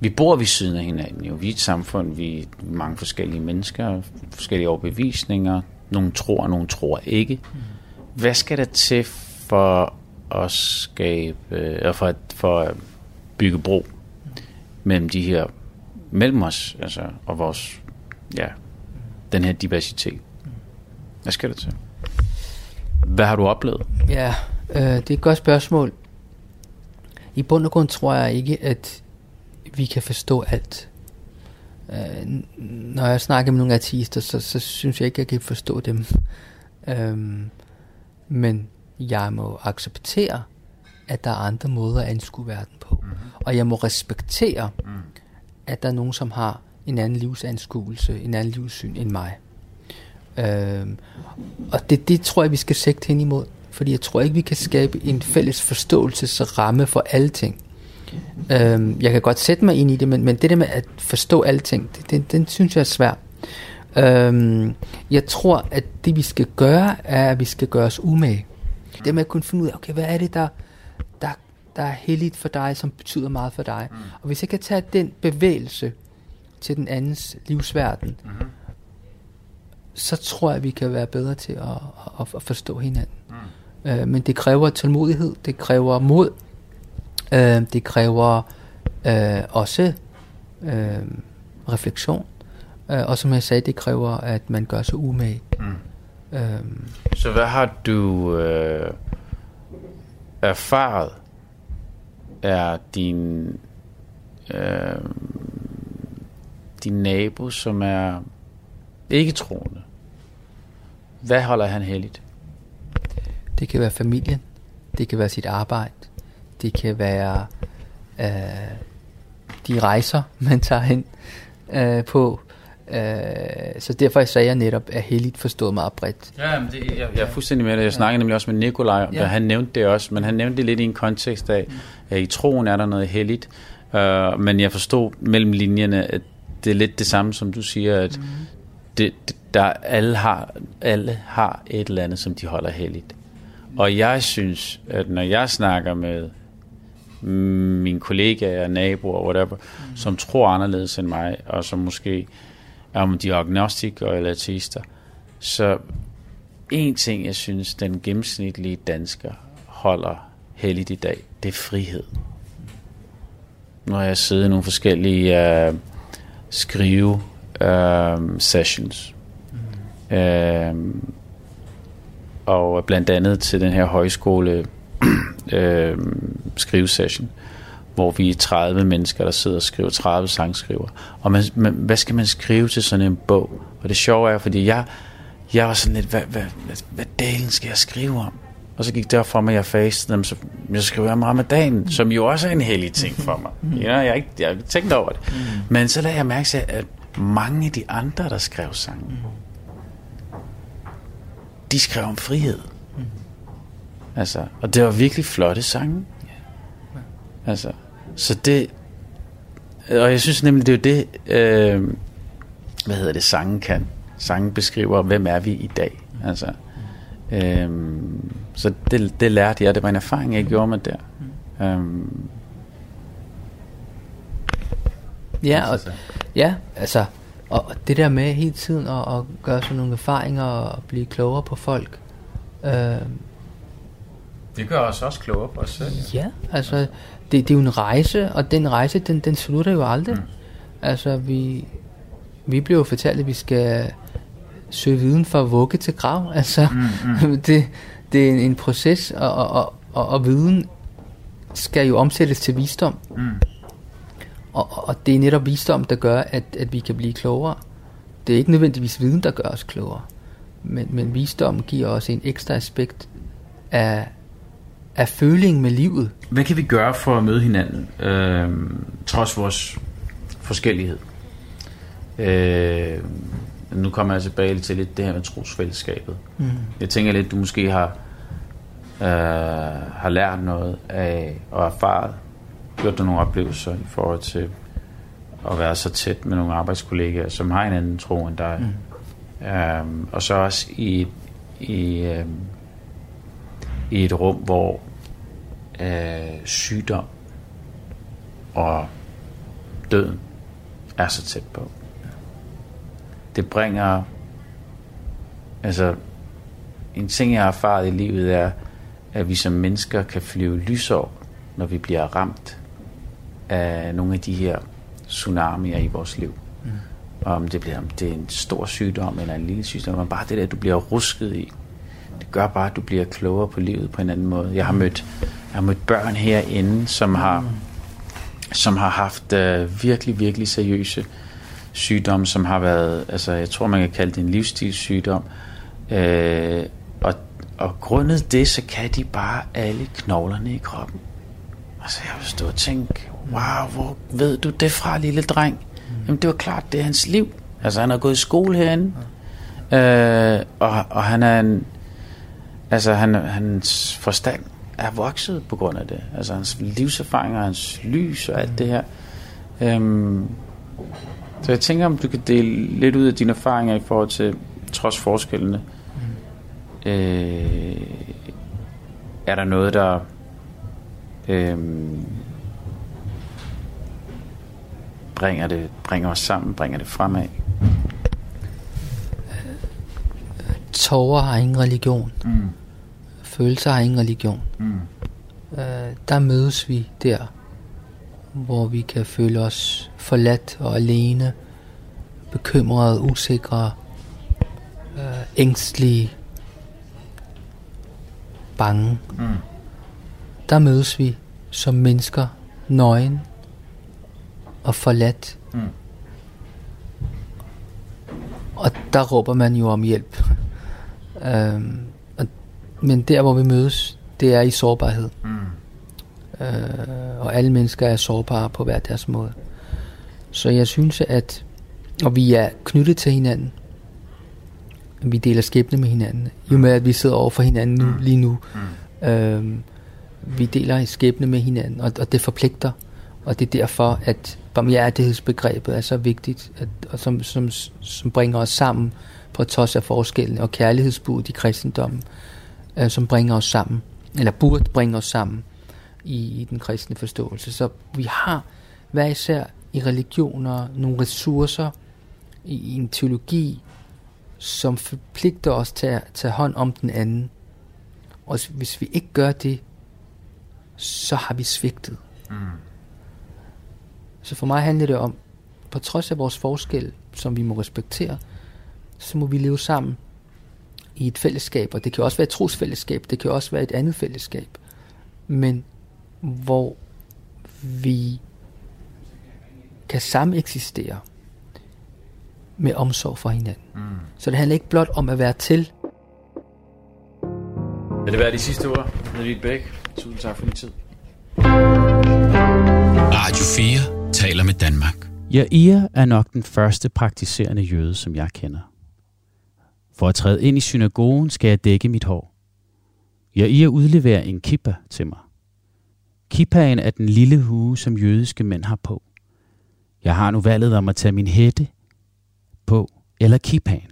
vi bor ved siden af hinanden jo. Vi er et samfund, vi er mange forskellige mennesker, forskellige overbevisninger. Nogle tror, nogle tror ikke. Mm. Hvad skal der til for at skabe, øh, for, at, for at bygge bro mellem de her, mellem os, altså, og vores, ja, den her diversitet? Hvad skal der til? Hvad har du oplevet? Ja, øh, det er et godt spørgsmål. I bund og grund tror jeg ikke, at vi kan forstå alt. Øh, når jeg snakker med nogle artister, så, så synes jeg ikke, jeg kan forstå dem. Øh, men jeg må acceptere, at der er andre måder at anskue verden på. Mm-hmm. Og jeg må respektere, mm. at der er nogen, som har en anden livsanskuelse, en anden livssyn end mig. Øhm, og det, det tror jeg, vi skal sigte hen imod. Fordi jeg tror ikke, vi kan skabe en fælles forståelsesramme for alle ting. Øhm, jeg kan godt sætte mig ind i det, men, men det der med at forstå alting, det, det, den synes jeg er svært. Øhm, jeg tror, at det vi skal gøre, er, at vi skal gøre os umage. Det med at kunne finde ud af, okay, hvad er det, der, der, der er heldigt for dig, som betyder meget for dig. Mm. Og hvis jeg kan tage den bevægelse til den andens livsverden, mm. så tror jeg, at vi kan være bedre til at, at, at forstå hinanden. Mm. Øh, men det kræver tålmodighed, det kræver mod, Øh, det kræver øh, også øh, refleksion. Øh, og som jeg sagde, det kræver, at man gør sig umage. Mm. Øh, Så hvad har du øh, erfaret er din øh, din nabo, som er ikke troende? Hvad holder han heldigt? Det kan være familien. Det kan være sit arbejde det kan være øh, de rejser, man tager hen øh, på. Øh, så derfor sagde jeg netop, at heldigt forstået meget bredt. Ja, men det, jeg, jeg er fuldstændig med det. Jeg snakkede ja. nemlig også med Nikolaj, ja. og han nævnte det også, men han nævnte det lidt i en kontekst af, at i troen er der noget heldigt, øh, men jeg forstod mellem linjerne, at det er lidt det samme, som du siger, at mm. det, der alle har, alle har et eller andet, som de holder heldigt. Og jeg synes, at når jeg snakker med mine kollegaer, naboer, whatever, mm. som tror anderledes end mig, og som måske er om de er agnostikere eller ateister. Så en ting, jeg synes, den gennemsnitlige dansker holder heldigt i dag, det er frihed. Nu har jeg siddet i nogle forskellige uh, skrive uh, sessions. Mm. Uh, og blandt andet til den her højskole øh, skrivesession, hvor vi er 30 mennesker, der sidder og skriver, 30 sangskriver. Og man, man, hvad skal man skrive til sådan en bog? Og det sjove er, fordi jeg, jeg var sådan lidt, hvad, hvad, hvad, hvad delen skal jeg skrive om? Og så gik det op for mig, at jeg fastede dem, så jeg skriver om ramadan, som jo også er en hellig ting for mig. Mm. Ja, jeg har ikke, jeg tænkt over det. Mm. Men så lagde jeg mærke til, at mange af de andre, der skrev sange, mm. de skrev om frihed. Altså, og det var virkelig flotte sange. Altså, så det... Og jeg synes nemlig, det er jo det, øh, hvad hedder det, sangen kan. Sangen beskriver, hvem er vi i dag. Altså, øh, så det, det lærte jeg, det var en erfaring, jeg gjorde med der. Øh, ja, og, ja, altså, og det der med hele tiden at, at gøre sådan nogle erfaringer og blive klogere på folk, øh, det gør os også klogere på os selv. Ja, ja altså, det, det er jo en rejse, og den rejse, den, den slutter jo aldrig. Mm. Altså, vi, vi bliver jo fortalt, at vi skal søge viden fra vugge til grav. Altså, mm, mm. det, det er en, en proces, og, og, Og, og viden skal jo omsættes til visdom. Mm. Og, og det er netop visdom, der gør, at, at vi kan blive klogere. Det er ikke nødvendigvis viden, der gør os klogere. Men, men visdom giver os en ekstra aspekt af, af føling med livet. Hvad kan vi gøre for at møde hinanden, øh, trods vores forskellighed? Øh, nu kommer jeg tilbage til lidt det her med trosfællesskabet. Mm. Jeg tænker lidt, du måske har, øh, har lært noget af og erfaret, gjort dig nogle oplevelser i forhold til at være så tæt med nogle arbejdskollegaer, som har en anden tro end dig. Mm. Øhm, og så også i, i, øhm, i et rum, hvor øh, sygdom og døden er så tæt på. Det bringer altså en ting jeg har erfaret i livet er at vi som mennesker kan flyve lysår når vi bliver ramt af nogle af de her tsunamier i vores liv. Mm. Om det bliver om det er en stor sygdom eller en lille sygdom, men bare det der, du bliver rusket i, det gør bare, at du bliver klogere på livet på en anden måde. Jeg har mødt, jeg har mødt børn herinde, som har, mm. som har haft uh, virkelig, virkelig seriøse sygdomme, som har været, altså jeg tror, man kan kalde det en livsstilssygdom. Uh, og, og grundet det, så kan de bare alle knoglerne i kroppen. Altså jeg vil stå og tænke, wow, hvor ved du det fra, lille dreng? Mm. Jamen det var klart, det er hans liv. Altså han har gået i skole herinde, øh, og, og han er en, altså han, hans forstand er vokset på grund af det. Altså hans livserfaring og hans lys og alt det her. Øhm, så jeg tænker, om du kan dele lidt ud af dine erfaringer i forhold til, trods forskellene. Mm. Øh, er der noget, der øhm, bringer, det, bringer os sammen, bringer det fremad. Tårer har ingen religion. Mm. Følelser har ingen religion. Mm. Øh, der mødes vi der, hvor vi kan føle os forladt og alene, bekymrede, usikre, øh, ængstlige, bange. Mm der mødes vi som mennesker, nøgen og forladt. Mm. Og der råber man jo om hjælp. øhm, men der, hvor vi mødes, det er i sårbarhed. Mm. Øh, og alle mennesker er sårbare på hver deres måde. Så jeg synes, at og vi er knyttet til hinanden. Vi deler skæbne med hinanden. Jo med, at vi sidder over for hinanden nu, mm. lige nu. Mm. Øhm, vi deler skæbne med hinanden, og, og det forpligter. Og det er derfor, at barmhjertighedsbegrebet er så vigtigt, at, og som, som, som bringer os sammen på trods af forskellen, og kærlighedsbuddet i kristendommen, øh, som bringer os sammen, eller burde bringe os sammen i, i den kristne forståelse. Så vi har hver især i religioner nogle ressourcer i, i en teologi, som forpligter os til at tage hånd om den anden. Og hvis vi ikke gør det, så har vi svigtet. Mm. Så for mig handler det om, på trods af vores forskel, som vi må respektere, så må vi leve sammen i et fællesskab, og det kan også være et trosfællesskab, det kan også være et andet fællesskab, men hvor vi kan sameksistere med omsorg for hinanden. Mm. Så det handler ikke blot om at være til. Vil det være de sidste ord, Hedvig Bæk? Tusind tak for din tid. Radio 4 taler med Danmark. Jair er nok den første praktiserende jøde, som jeg kender. For at træde ind i synagogen skal jeg dække mit hår. Jeg Jair udleverer en kippa til mig. Kippaen er den lille hue, som jødiske mænd har på. Jeg har nu valget om at tage min hætte på eller kippaen.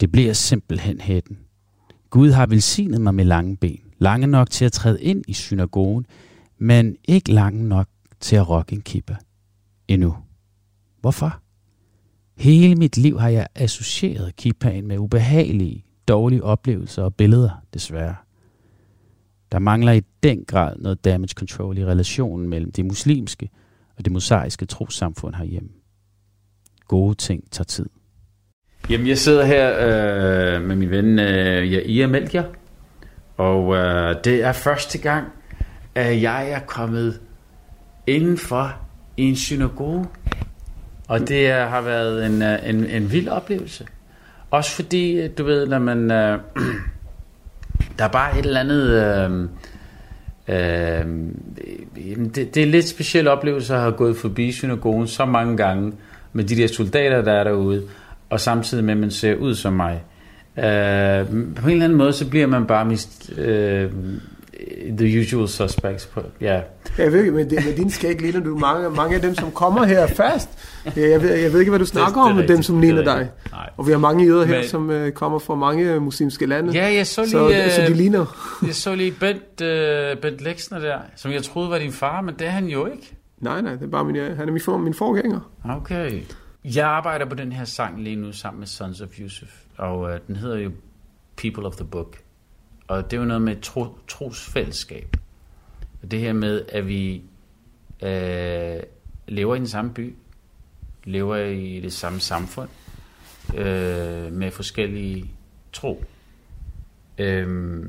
Det bliver simpelthen hætten. Gud har velsignet mig med lange ben lange nok til at træde ind i synagogen, men ikke lange nok til at rokke en kippa. Endnu. Hvorfor? Hele mit liv har jeg associeret kippaen med ubehagelige, dårlige oplevelser og billeder, desværre. Der mangler i den grad noget damage control i relationen mellem det muslimske og det mosaiske trossamfund herhjemme. Gode ting tager tid. Jamen, jeg sidder her øh, med min ven øh, Jair Melchior, Og øh, det er første gang, at jeg er kommet indenfor i en synagoge. Og det har været en, øh, en, en vild oplevelse. Også fordi, øh, du ved, når man... Øh, der er bare et eller andet... Øh, øh, det, det er lidt speciel oplevelse at have gået forbi synagogen så mange gange med de der soldater, der er derude, og samtidig med, at man ser ud som mig. Øh, på en eller anden måde, så bliver man bare mist... Øh, the usual suspects. På, ja. Jeg ved ikke, men det, med din skæg ligner du mange, mange af dem, som kommer her fast. Jeg ved, jeg ved ikke, hvad du snakker det, det om med dem, som ligner dig. Nej. Og vi har mange jøder her, men, som uh, kommer fra mange muslimske lande. Ja, jeg så lige... Så, så de ligner. jeg så lige Bent, uh, Bent Lexner der, som jeg troede var din far, men det er han jo ikke. Nej, nej, det er bare min, han er min, for, min forgænger. Okay. Jeg arbejder på den her sang lige nu sammen med Sons of Yusuf, og uh, den hedder jo People of the Book. Og det er jo noget med tro, trosfællesskab. Og det her med, at vi øh, lever i den samme by, lever i det samme samfund, øh, med forskellige tro. Øh,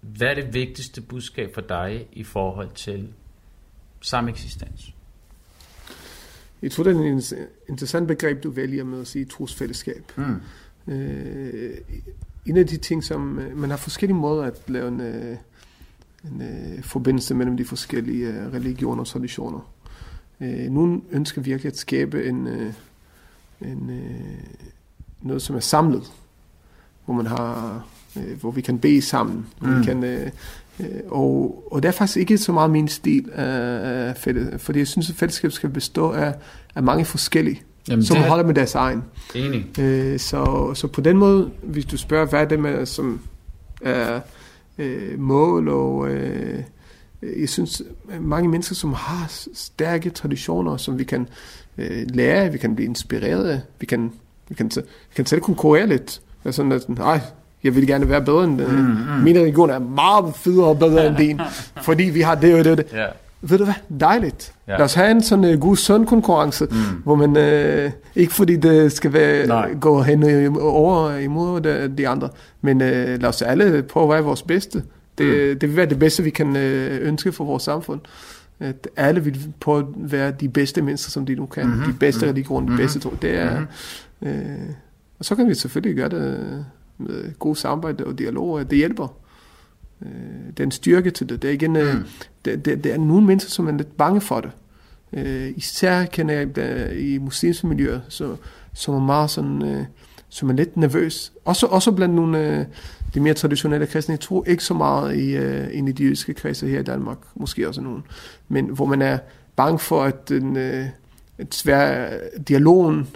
hvad er det vigtigste budskab for dig i forhold til sameksistens? Jeg tror, det er en interessant begreb, du vælger med at sige trosfællesskab. Mm. Øh, en af de ting, som øh, man har forskellige måder at lave en, øh, en øh, forbindelse mellem de forskellige religioner og traditioner. Nogle ønsker virkelig at skabe en, en, noget, som er samlet, hvor man har, hvor vi kan bede sammen, mm. vi kan, og, og det er faktisk ikke så meget min stil af fordi jeg synes, at fællesskab skal bestå af, af mange forskellige Jamen, som det... holder med deres egen. Enig. Øh, så, så på den måde, hvis du spørger, hvad er det med, som er øh, mål, og øh, jeg synes, mange mennesker, som har stærke traditioner, som vi kan øh, lære, vi kan blive inspireret af, vi kan, vi kan, vi kan selv konkurrere lidt. Sådan at, ej, jeg vil gerne være bedre end mm, mm. Min religion er meget federe og bedre end din, fordi vi har det og det og det. Yeah ved du hvad, dejligt. Ja. Lad os have en sådan uh, god sund konkurrence, mm. hvor man, uh, ikke fordi det skal være, gå hen over imod de, de andre, men uh, lad os alle prøve at være vores bedste. Det, mm. det vil være det bedste, vi kan uh, ønske for vores samfund. At alle vil prøve at være de bedste mennesker, som de nu kan. Mm-hmm. De bedste mm-hmm. religioner, de mm-hmm. bedste tro. Det er, mm-hmm. uh, og så kan vi selvfølgelig gøre det med god samarbejde og dialog, og det hjælper øh, den styrke til det. Det er, igen, øh, mm. det, det, det er nogle mennesker, som er lidt bange for det. Øh, især kender jeg der, i muslimske miljøer, så, som er meget sådan, øh, som er lidt nervøs. Også, også blandt nogle øh, de mere traditionelle kristne. Jeg tror ikke så meget i, øh, i de jødiske kredse her i Danmark, måske også nogen. Men hvor man er bange for, at den, øh, et svær dialogen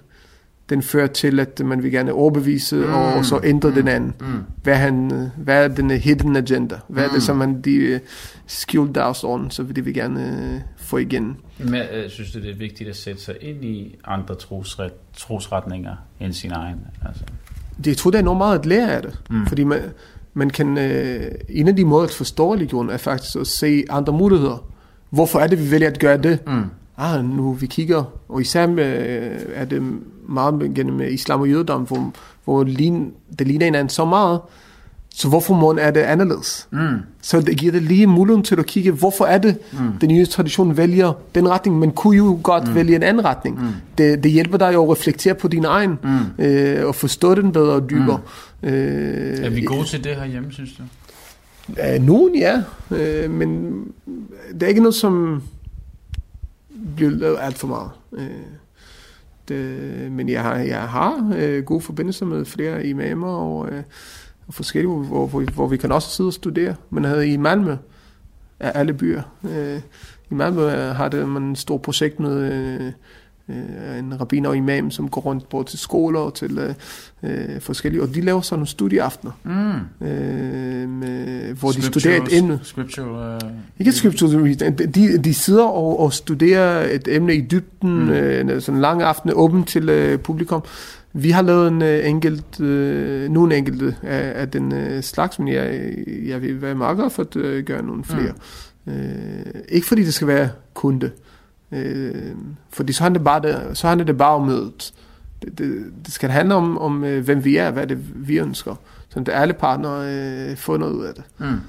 den fører til, at man vil gerne overbevise, mm. og så ændre mm. den anden. Mm. Hvad, han, hvad er den hidden agenda? Hvad mm. er det, mm. som man de uh, skjult dagsorden, så vil de vil gerne uh, få igen. Men uh, synes du, det er vigtigt at sætte sig ind i andre trosret, trosretninger end sin egen? Altså. Det, jeg tror, det er enormt meget at lære af det. Mm. Fordi man, man kan, uh, en af de måder at forstå religion er faktisk at se andre muligheder. Hvorfor er det, vi vælger at gøre det? Mm ah, nu vi kigger, og især med, øh, er det meget gennem islam og jødedom, hvor, hvor lign, det ligner hinanden så meget, så hvorfor må er det anderledes? Mm. Så det giver det lige muligheden til at kigge, hvorfor er det, mm. den nye tradition vælger den retning, men kunne jo godt mm. vælge en anden retning. Mm. Det, det hjælper dig jo at reflektere på din egen, mm. øh, og forstå den bedre og dybere. Mm. Øh, er vi gode til det her hjemme, synes du? Øh, nogen ja, øh, men det er ikke noget, som blevet lavet alt for meget. Øh, Øh, men jeg har, jeg har øh, gode forbindelser med flere imamer og, øh, og forskellige, hvor, hvor, hvor vi kan også sidde og studere. Man havde i Malmø, af alle byer. Øh, I Malmø øh, har det man et stort projekt med øh, øh, en rabbiner og imam, som går rundt både til skoler og til øh, øh, forskellige, og de laver sådan nogle studieaftener, mm. øh, med, hvor de studerer et emne. Scripture, uh, Ikke scripture, de, de sidder og, og studerer et emne i dybden, mm. øh, sådan en lang aften, åben til øh, publikum. Vi har lavet en øh, enkelt, øh, nogle enkelte af, af den øh, slags, men jeg, jeg vil være meget glad for at øh, gøre nogle flere. Mm. Øh, ikke fordi det skal være kunde, Øh, Øh, fordi så handler, det bare det, så handler det bare om mødet. Det, det, det skal handle om, om øh, hvem vi er, hvad det vi ønsker. så at alle partnere øh, får noget ud af det. Mm.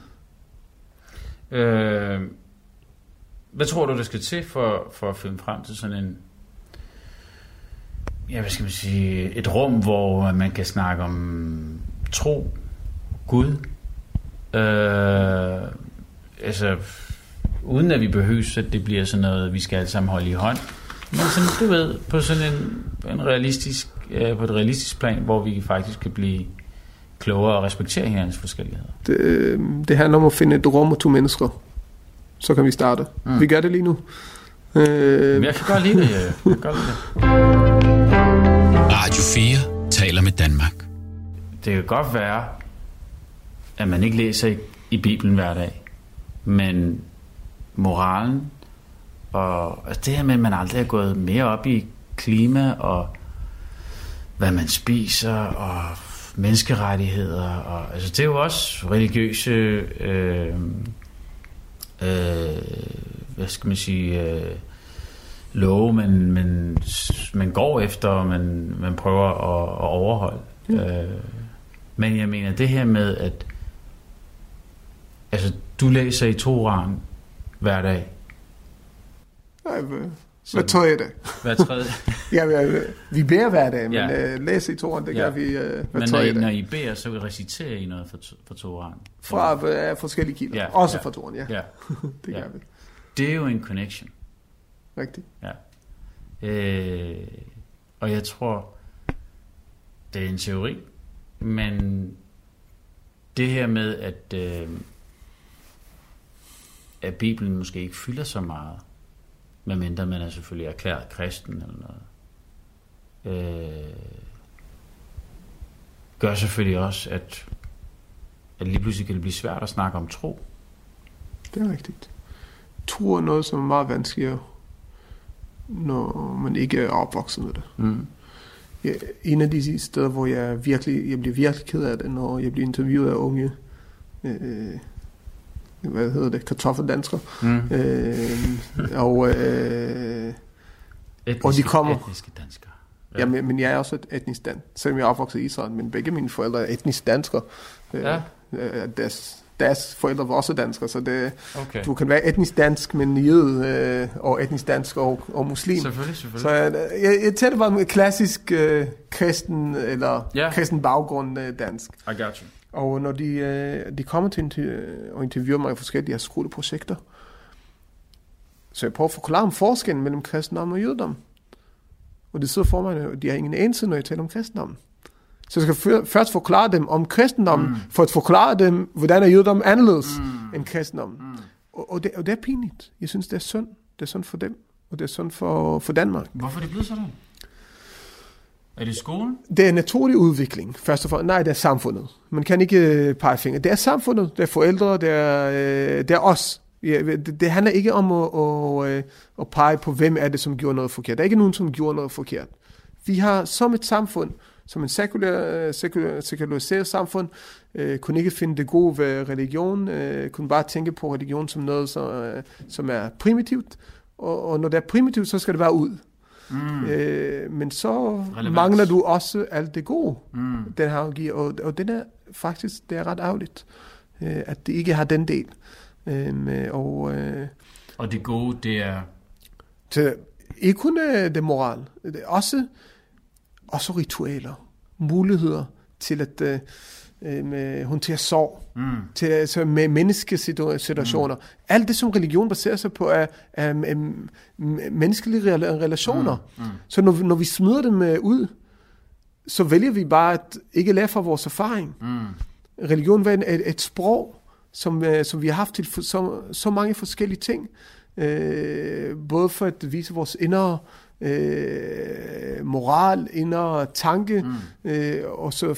Øh, hvad tror du, der skal til for, for at finde frem til sådan en, ja, hvad skal man sige, et rum, hvor man kan snakke om tro, Gud, øh, altså, uden at vi behøver, at det bliver sådan noget, vi skal alle sammen holde i hånd, men sådan, du ved, på sådan en, en realistisk, øh, på et realistisk plan, hvor vi faktisk kan blive klogere og respektere hinandens forskelligheder. Det, øh, det handler om at finde et rum og to mennesker. Så kan vi starte. Mm. Vi gør det lige nu. Øh, Men jeg kan godt lide det. Jeg kan godt lide det. Radio 4 taler med Danmark. Det kan godt være, at man ikke læser i, i Bibelen hver dag, men moralen og altså det her med, at man aldrig er gået mere op i klima og hvad man spiser og menneskerettigheder. Og, altså det er jo også religiøse øh, øh, hvad skal man sige øh, love, man, man, man går efter, og man, man prøver at, at overholde. Mm. Øh, men jeg mener, det her med, at altså, du læser i Toran hver dag. nej, hvad, Så hvad tror jeg det? Hver tredje. Ja, vi, vi beder hver dag, men Ja. ja. uh, læse i toren, det Ja. gør vi uh, hvad Men når jeg I, når? I beder, så reciterer I noget fra, fra Toran. Fra uh, forskellige kilder. Ja, Også ja. fra toren, ja. Ja, Det ja. gør vi. det er jo en connection. Rigtigt. Øh, og jeg tror, det er en teori, men det her med, at, øh, at Bibelen måske ikke fylder så meget, medmindre man er selvfølgelig erklæret kristen eller noget, øh, gør selvfølgelig også, at, at lige pludselig kan det blive svært at snakke om tro. Det er rigtigt. Tro er noget, som er meget vanskeligere, når man ikke er opvokset med det. Mm. Ja, en af de steder, hvor jeg virkelig, jeg bliver virkelig ked af det, når jeg bliver interviewet af unge, øh, hvad hedder det, kartoffeldanskere, Mm. øh, og, øh, Etniske, Og de kommer. Etniske danskere. ja. ja, men, jeg er også et etnisk dansk, selvom jeg er opvokset i Israel, men begge mine forældre er etnisk danskere. Øh, Ja. øh, deres, deres forældre var også danskere, så det, Okay. du kan være etnisk dansk, men jøde, øh, og etnisk dansk og, og muslim. Selvfølgelig, Så selvfølgelig. jeg, jeg, jeg tænker bare med klassisk øh, kristen eller ja. kristen baggrund øh, dansk. I got you. Og når de, øh, de kommer til inter- og interviewer mig i forskellige de skoleprojekter, så jeg prøver at forklare om forskellen mellem kristendom og jødedom. Og det sidder for mig, og de har ingen anelse, når jeg taler om kristendom. Så jeg skal før- først forklare dem om kristendommen, mm. for at forklare dem, hvordan er jødedom anderledes mm. end kristendommen. Mm. Og, og, det, og det er pinligt. Jeg synes, det er synd. Det er synd for dem, og det er synd for, for Danmark. Hvorfor er det blevet sådan? Er det skolen? Det er naturlig udvikling, først og fremmest. Nej, det er samfundet. Man kan ikke øh, pege fingre. Det er samfundet, det er forældre, det er, øh, det er os. Ja, det, det handler ikke om at, at, øh, at pege på, hvem er det, som gjorde noget forkert. Der er ikke nogen, som gjorde noget forkert. Vi har som et samfund, som en sekulær, øh, sekulær, sekulariseret samfund, øh, kunne ikke finde det gode ved religion, øh, kunne bare tænke på religion som noget, som, øh, som er primitivt. Og, og når det er primitivt, så skal det bare ud. Mm. Øh, men så Relevans. mangler du også alt det gode, Mm. den har giver. Og, og den er faktisk, det er ret ærgerligt, øh, at det ikke har den del. Øh, med- og øh, Og det gode, det er... så ikke kun øh, det moral, det er også, også ritualer, muligheder til at øh, øh, med, håndtere sorg, Mm. til, altså med menneskesituationer. Mm. Alt det, som religion baserer sig på, er, er, er, menneskelige rela- relationer. Mm. Mm. Så når, vi- når vi smider dem øh, ud, så vælger vi bare at ikke lære fra vores erfaring. Mm. Religion er et, et sprog, som, øh, som vi har haft til så, så mange forskellige ting. Øh, både for at vise vores indre øh, moral, indre tanke, mm. øh, og så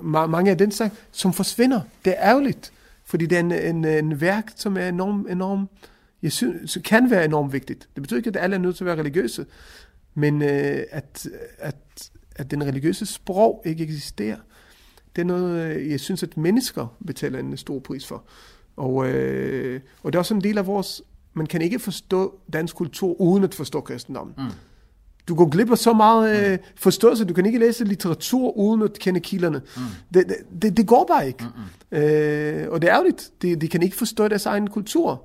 ma- mange af den slags, som forsvinder. Det er ærgerligt, fordi det er en, en, en værk, som er enormt, enorm, jeg synes, kan være enormt vigtigt. Det betyder ikke, at alle er nødt til at være religiøse, men øh, at, at, at den religiøse sprog ikke eksisterer, det er noget, øh, jeg synes, at mennesker betaler en stor pris for. Og, øh, og det er også en del af vores... Man kan ikke forstå dansk kultur uden at forstå kristendommen. Mm. Du går glip af så meget øh, forståelse. Du kan ikke læse litteratur uden at kende kilderne. Mm. Det, det, det går bare ikke. Mm-hmm. Øh, og det er ærgerligt. De, de kan ikke forstå deres egen kultur.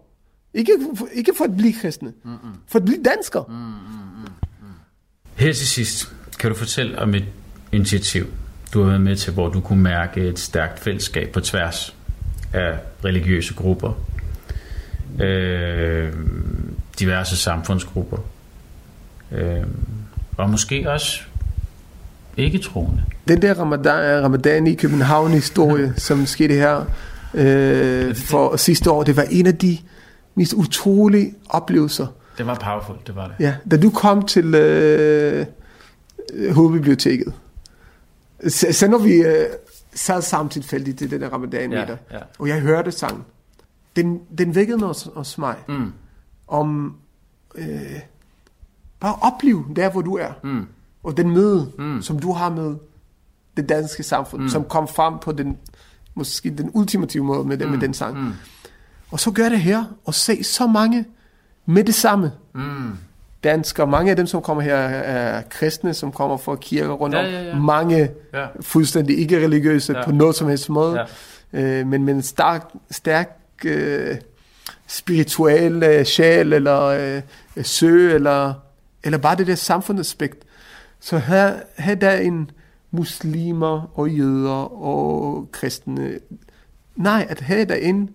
Ikke, for, ikke for at blive kristne. Mm-hmm. For at blive danskere. Mm-hmm. Her til sidst, kan du fortælle om et initiativ, du har været med til, hvor du kunne mærke et stærkt fællesskab på tværs af religiøse grupper, øh, diverse samfundsgrupper, øh, og måske også ikke troende. Den der ramadan, ramadan i København historie, som skete her øh, for sidste år, det var en af de mest utrolige oplevelser. Det var powerful, det var det. Ja, da du kom til øh, hovedbiblioteket, så, så når vi øh, sad sammen tilfældigt til den der ramadan Ja, ja, og jeg hørte sangen, den, den vækkede noget hos mig, Mm. om øh, bare opleve der, hvor du er, Mm. og den møde, mm. som du har med det danske samfund, mm. som kom frem på den måske den ultimative måde med, den, med den sang. Mm. Og så gør det her, og se så mange med det samme. Mm. Danskere, mange af dem, som kommer her, er kristne, som kommer fra kirker rundt Ja, om. ja, ja. Mange Ja. fuldstændig ikke religiøse Ja. på noget som helst måde. Ja. Øh, men med en stærk, stærk øh, spirituel øh, sjæl, eller øh, sø, eller, eller bare det der samfundsaspekt. Så her, her der er en muslimer og jøder og kristne. Nej, at her er der en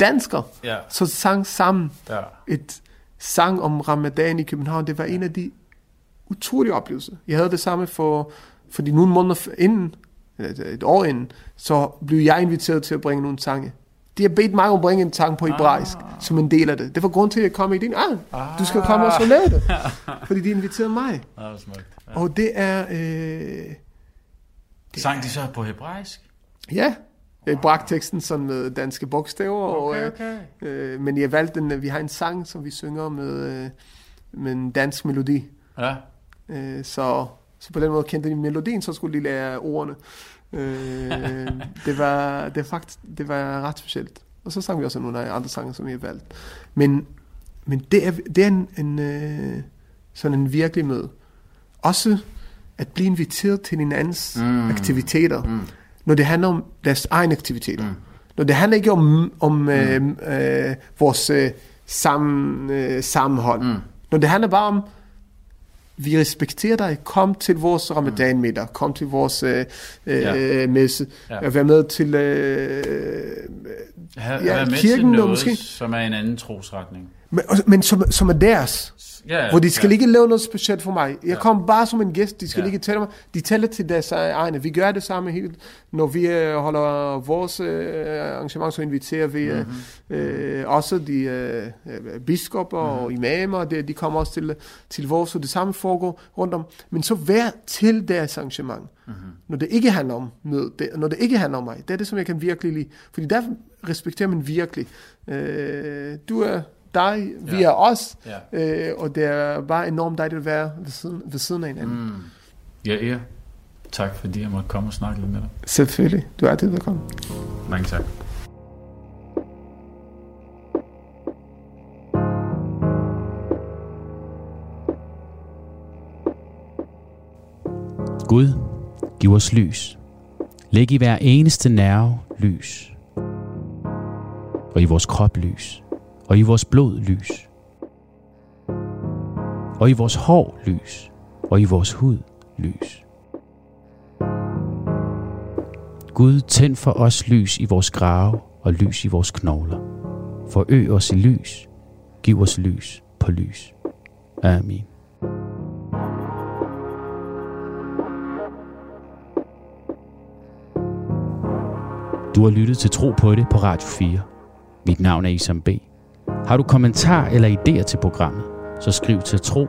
dansker, Ja. så sang sammen Ja. et sang om ramadan i København. Det var en af de utrolige oplevelser. Jeg havde det samme for, fordi nogle måneder inden, et år inden, så blev jeg inviteret til at bringe nogle sange. De har bedt mig om at bringe en sang på hebraisk, ah. som en del af det. Det var grund til, at jeg kom i den. Ah, du skal komme og så lave det. Fordi de inviterede mig. Ja, det smukt. Og det er... Øh, Sang de så på hebraisk? ja, jeg bragte teksten sådan med danske bogstaver. og, Okay, øh, okay. Øh, men jeg valgte den, vi har en sang, som vi synger med, øh, med en dansk melodi. Ja. Øh, så, så på den måde kendte de melodien, så skulle de lære ordene. Øh, det, var, det, var faktisk, det var ret specielt. Og så sang vi også nogle af andre sange, som vi har valgt. Men, men det er, det er en, en, øh, sådan en virkelig møde. Også at blive inviteret til hinandens mm. aktiviteter, mm. når det handler om deres egne aktiviteter. Mm. Når det handler ikke om, om mm. øh, øh, vores øh, sammen, øh, sammenhold. Mm. Når det handler bare om, vi respekterer dig. Kom til vores ramadanmiddag. Kom til vores øh, øh, Ja. messe. Ja. Vær med til øh, Have, Ja, ja, med kirken til og noget, måske- som er en anden trosretning. Men, men som, som er deres. Ja, Hvor de skal ja. ikke lave noget specielt for mig. Jeg kom bare som en gæst. De skal Ja. ikke tælle mig. De tæller til deres egne. Vi gør det samme helt. Når vi øh, holder vores øh, arrangement, så inviterer vi Mhm. øh, også de øh, øh, biskopper og Mhm. imamer. De, de kommer også til, til vores, så det samme foregår rundt om. Men så vær til deres arrangement. Mhm. Når det ikke handler om møde, det, når det ikke handler om mig. Det er det, som jeg kan virkelig lide. Fordi der respekterer man virkelig. Øh, du er dig, vi Ja. er os. Ja. Øh, og det er bare enormt dejligt at være ved siden, ved siden af hinanden. Mm. Ja, ja. Tak fordi jeg måtte komme og snakke lidt med dig. Selvfølgelig. Du er altid velkommen. Mange tak. Gud, giv os lys. Læg i hver eneste nerve lys. Og i vores krop lys. Og i vores blod lys. Og i vores hår lys. Og i vores hud lys. Gud, tænd for os lys i vores grave og lys i vores knogler. Forøg os i lys. Giv os lys på lys. Amen. Du har lyttet til Tro på det på Radio 4. Mit navn er Isam B. Har du kommentar eller idéer til programmet, så skriv til tro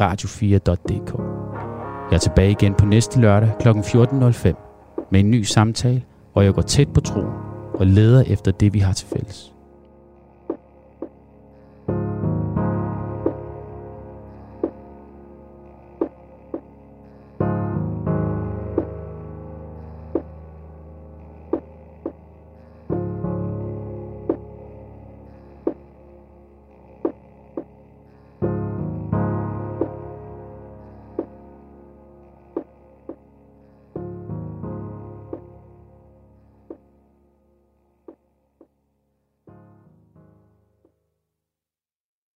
radio4.dk. Jeg er tilbage igen på næste lørdag kl. 14.05 med en ny samtale, hvor jeg går tæt på troen og leder efter det, vi har til fælles.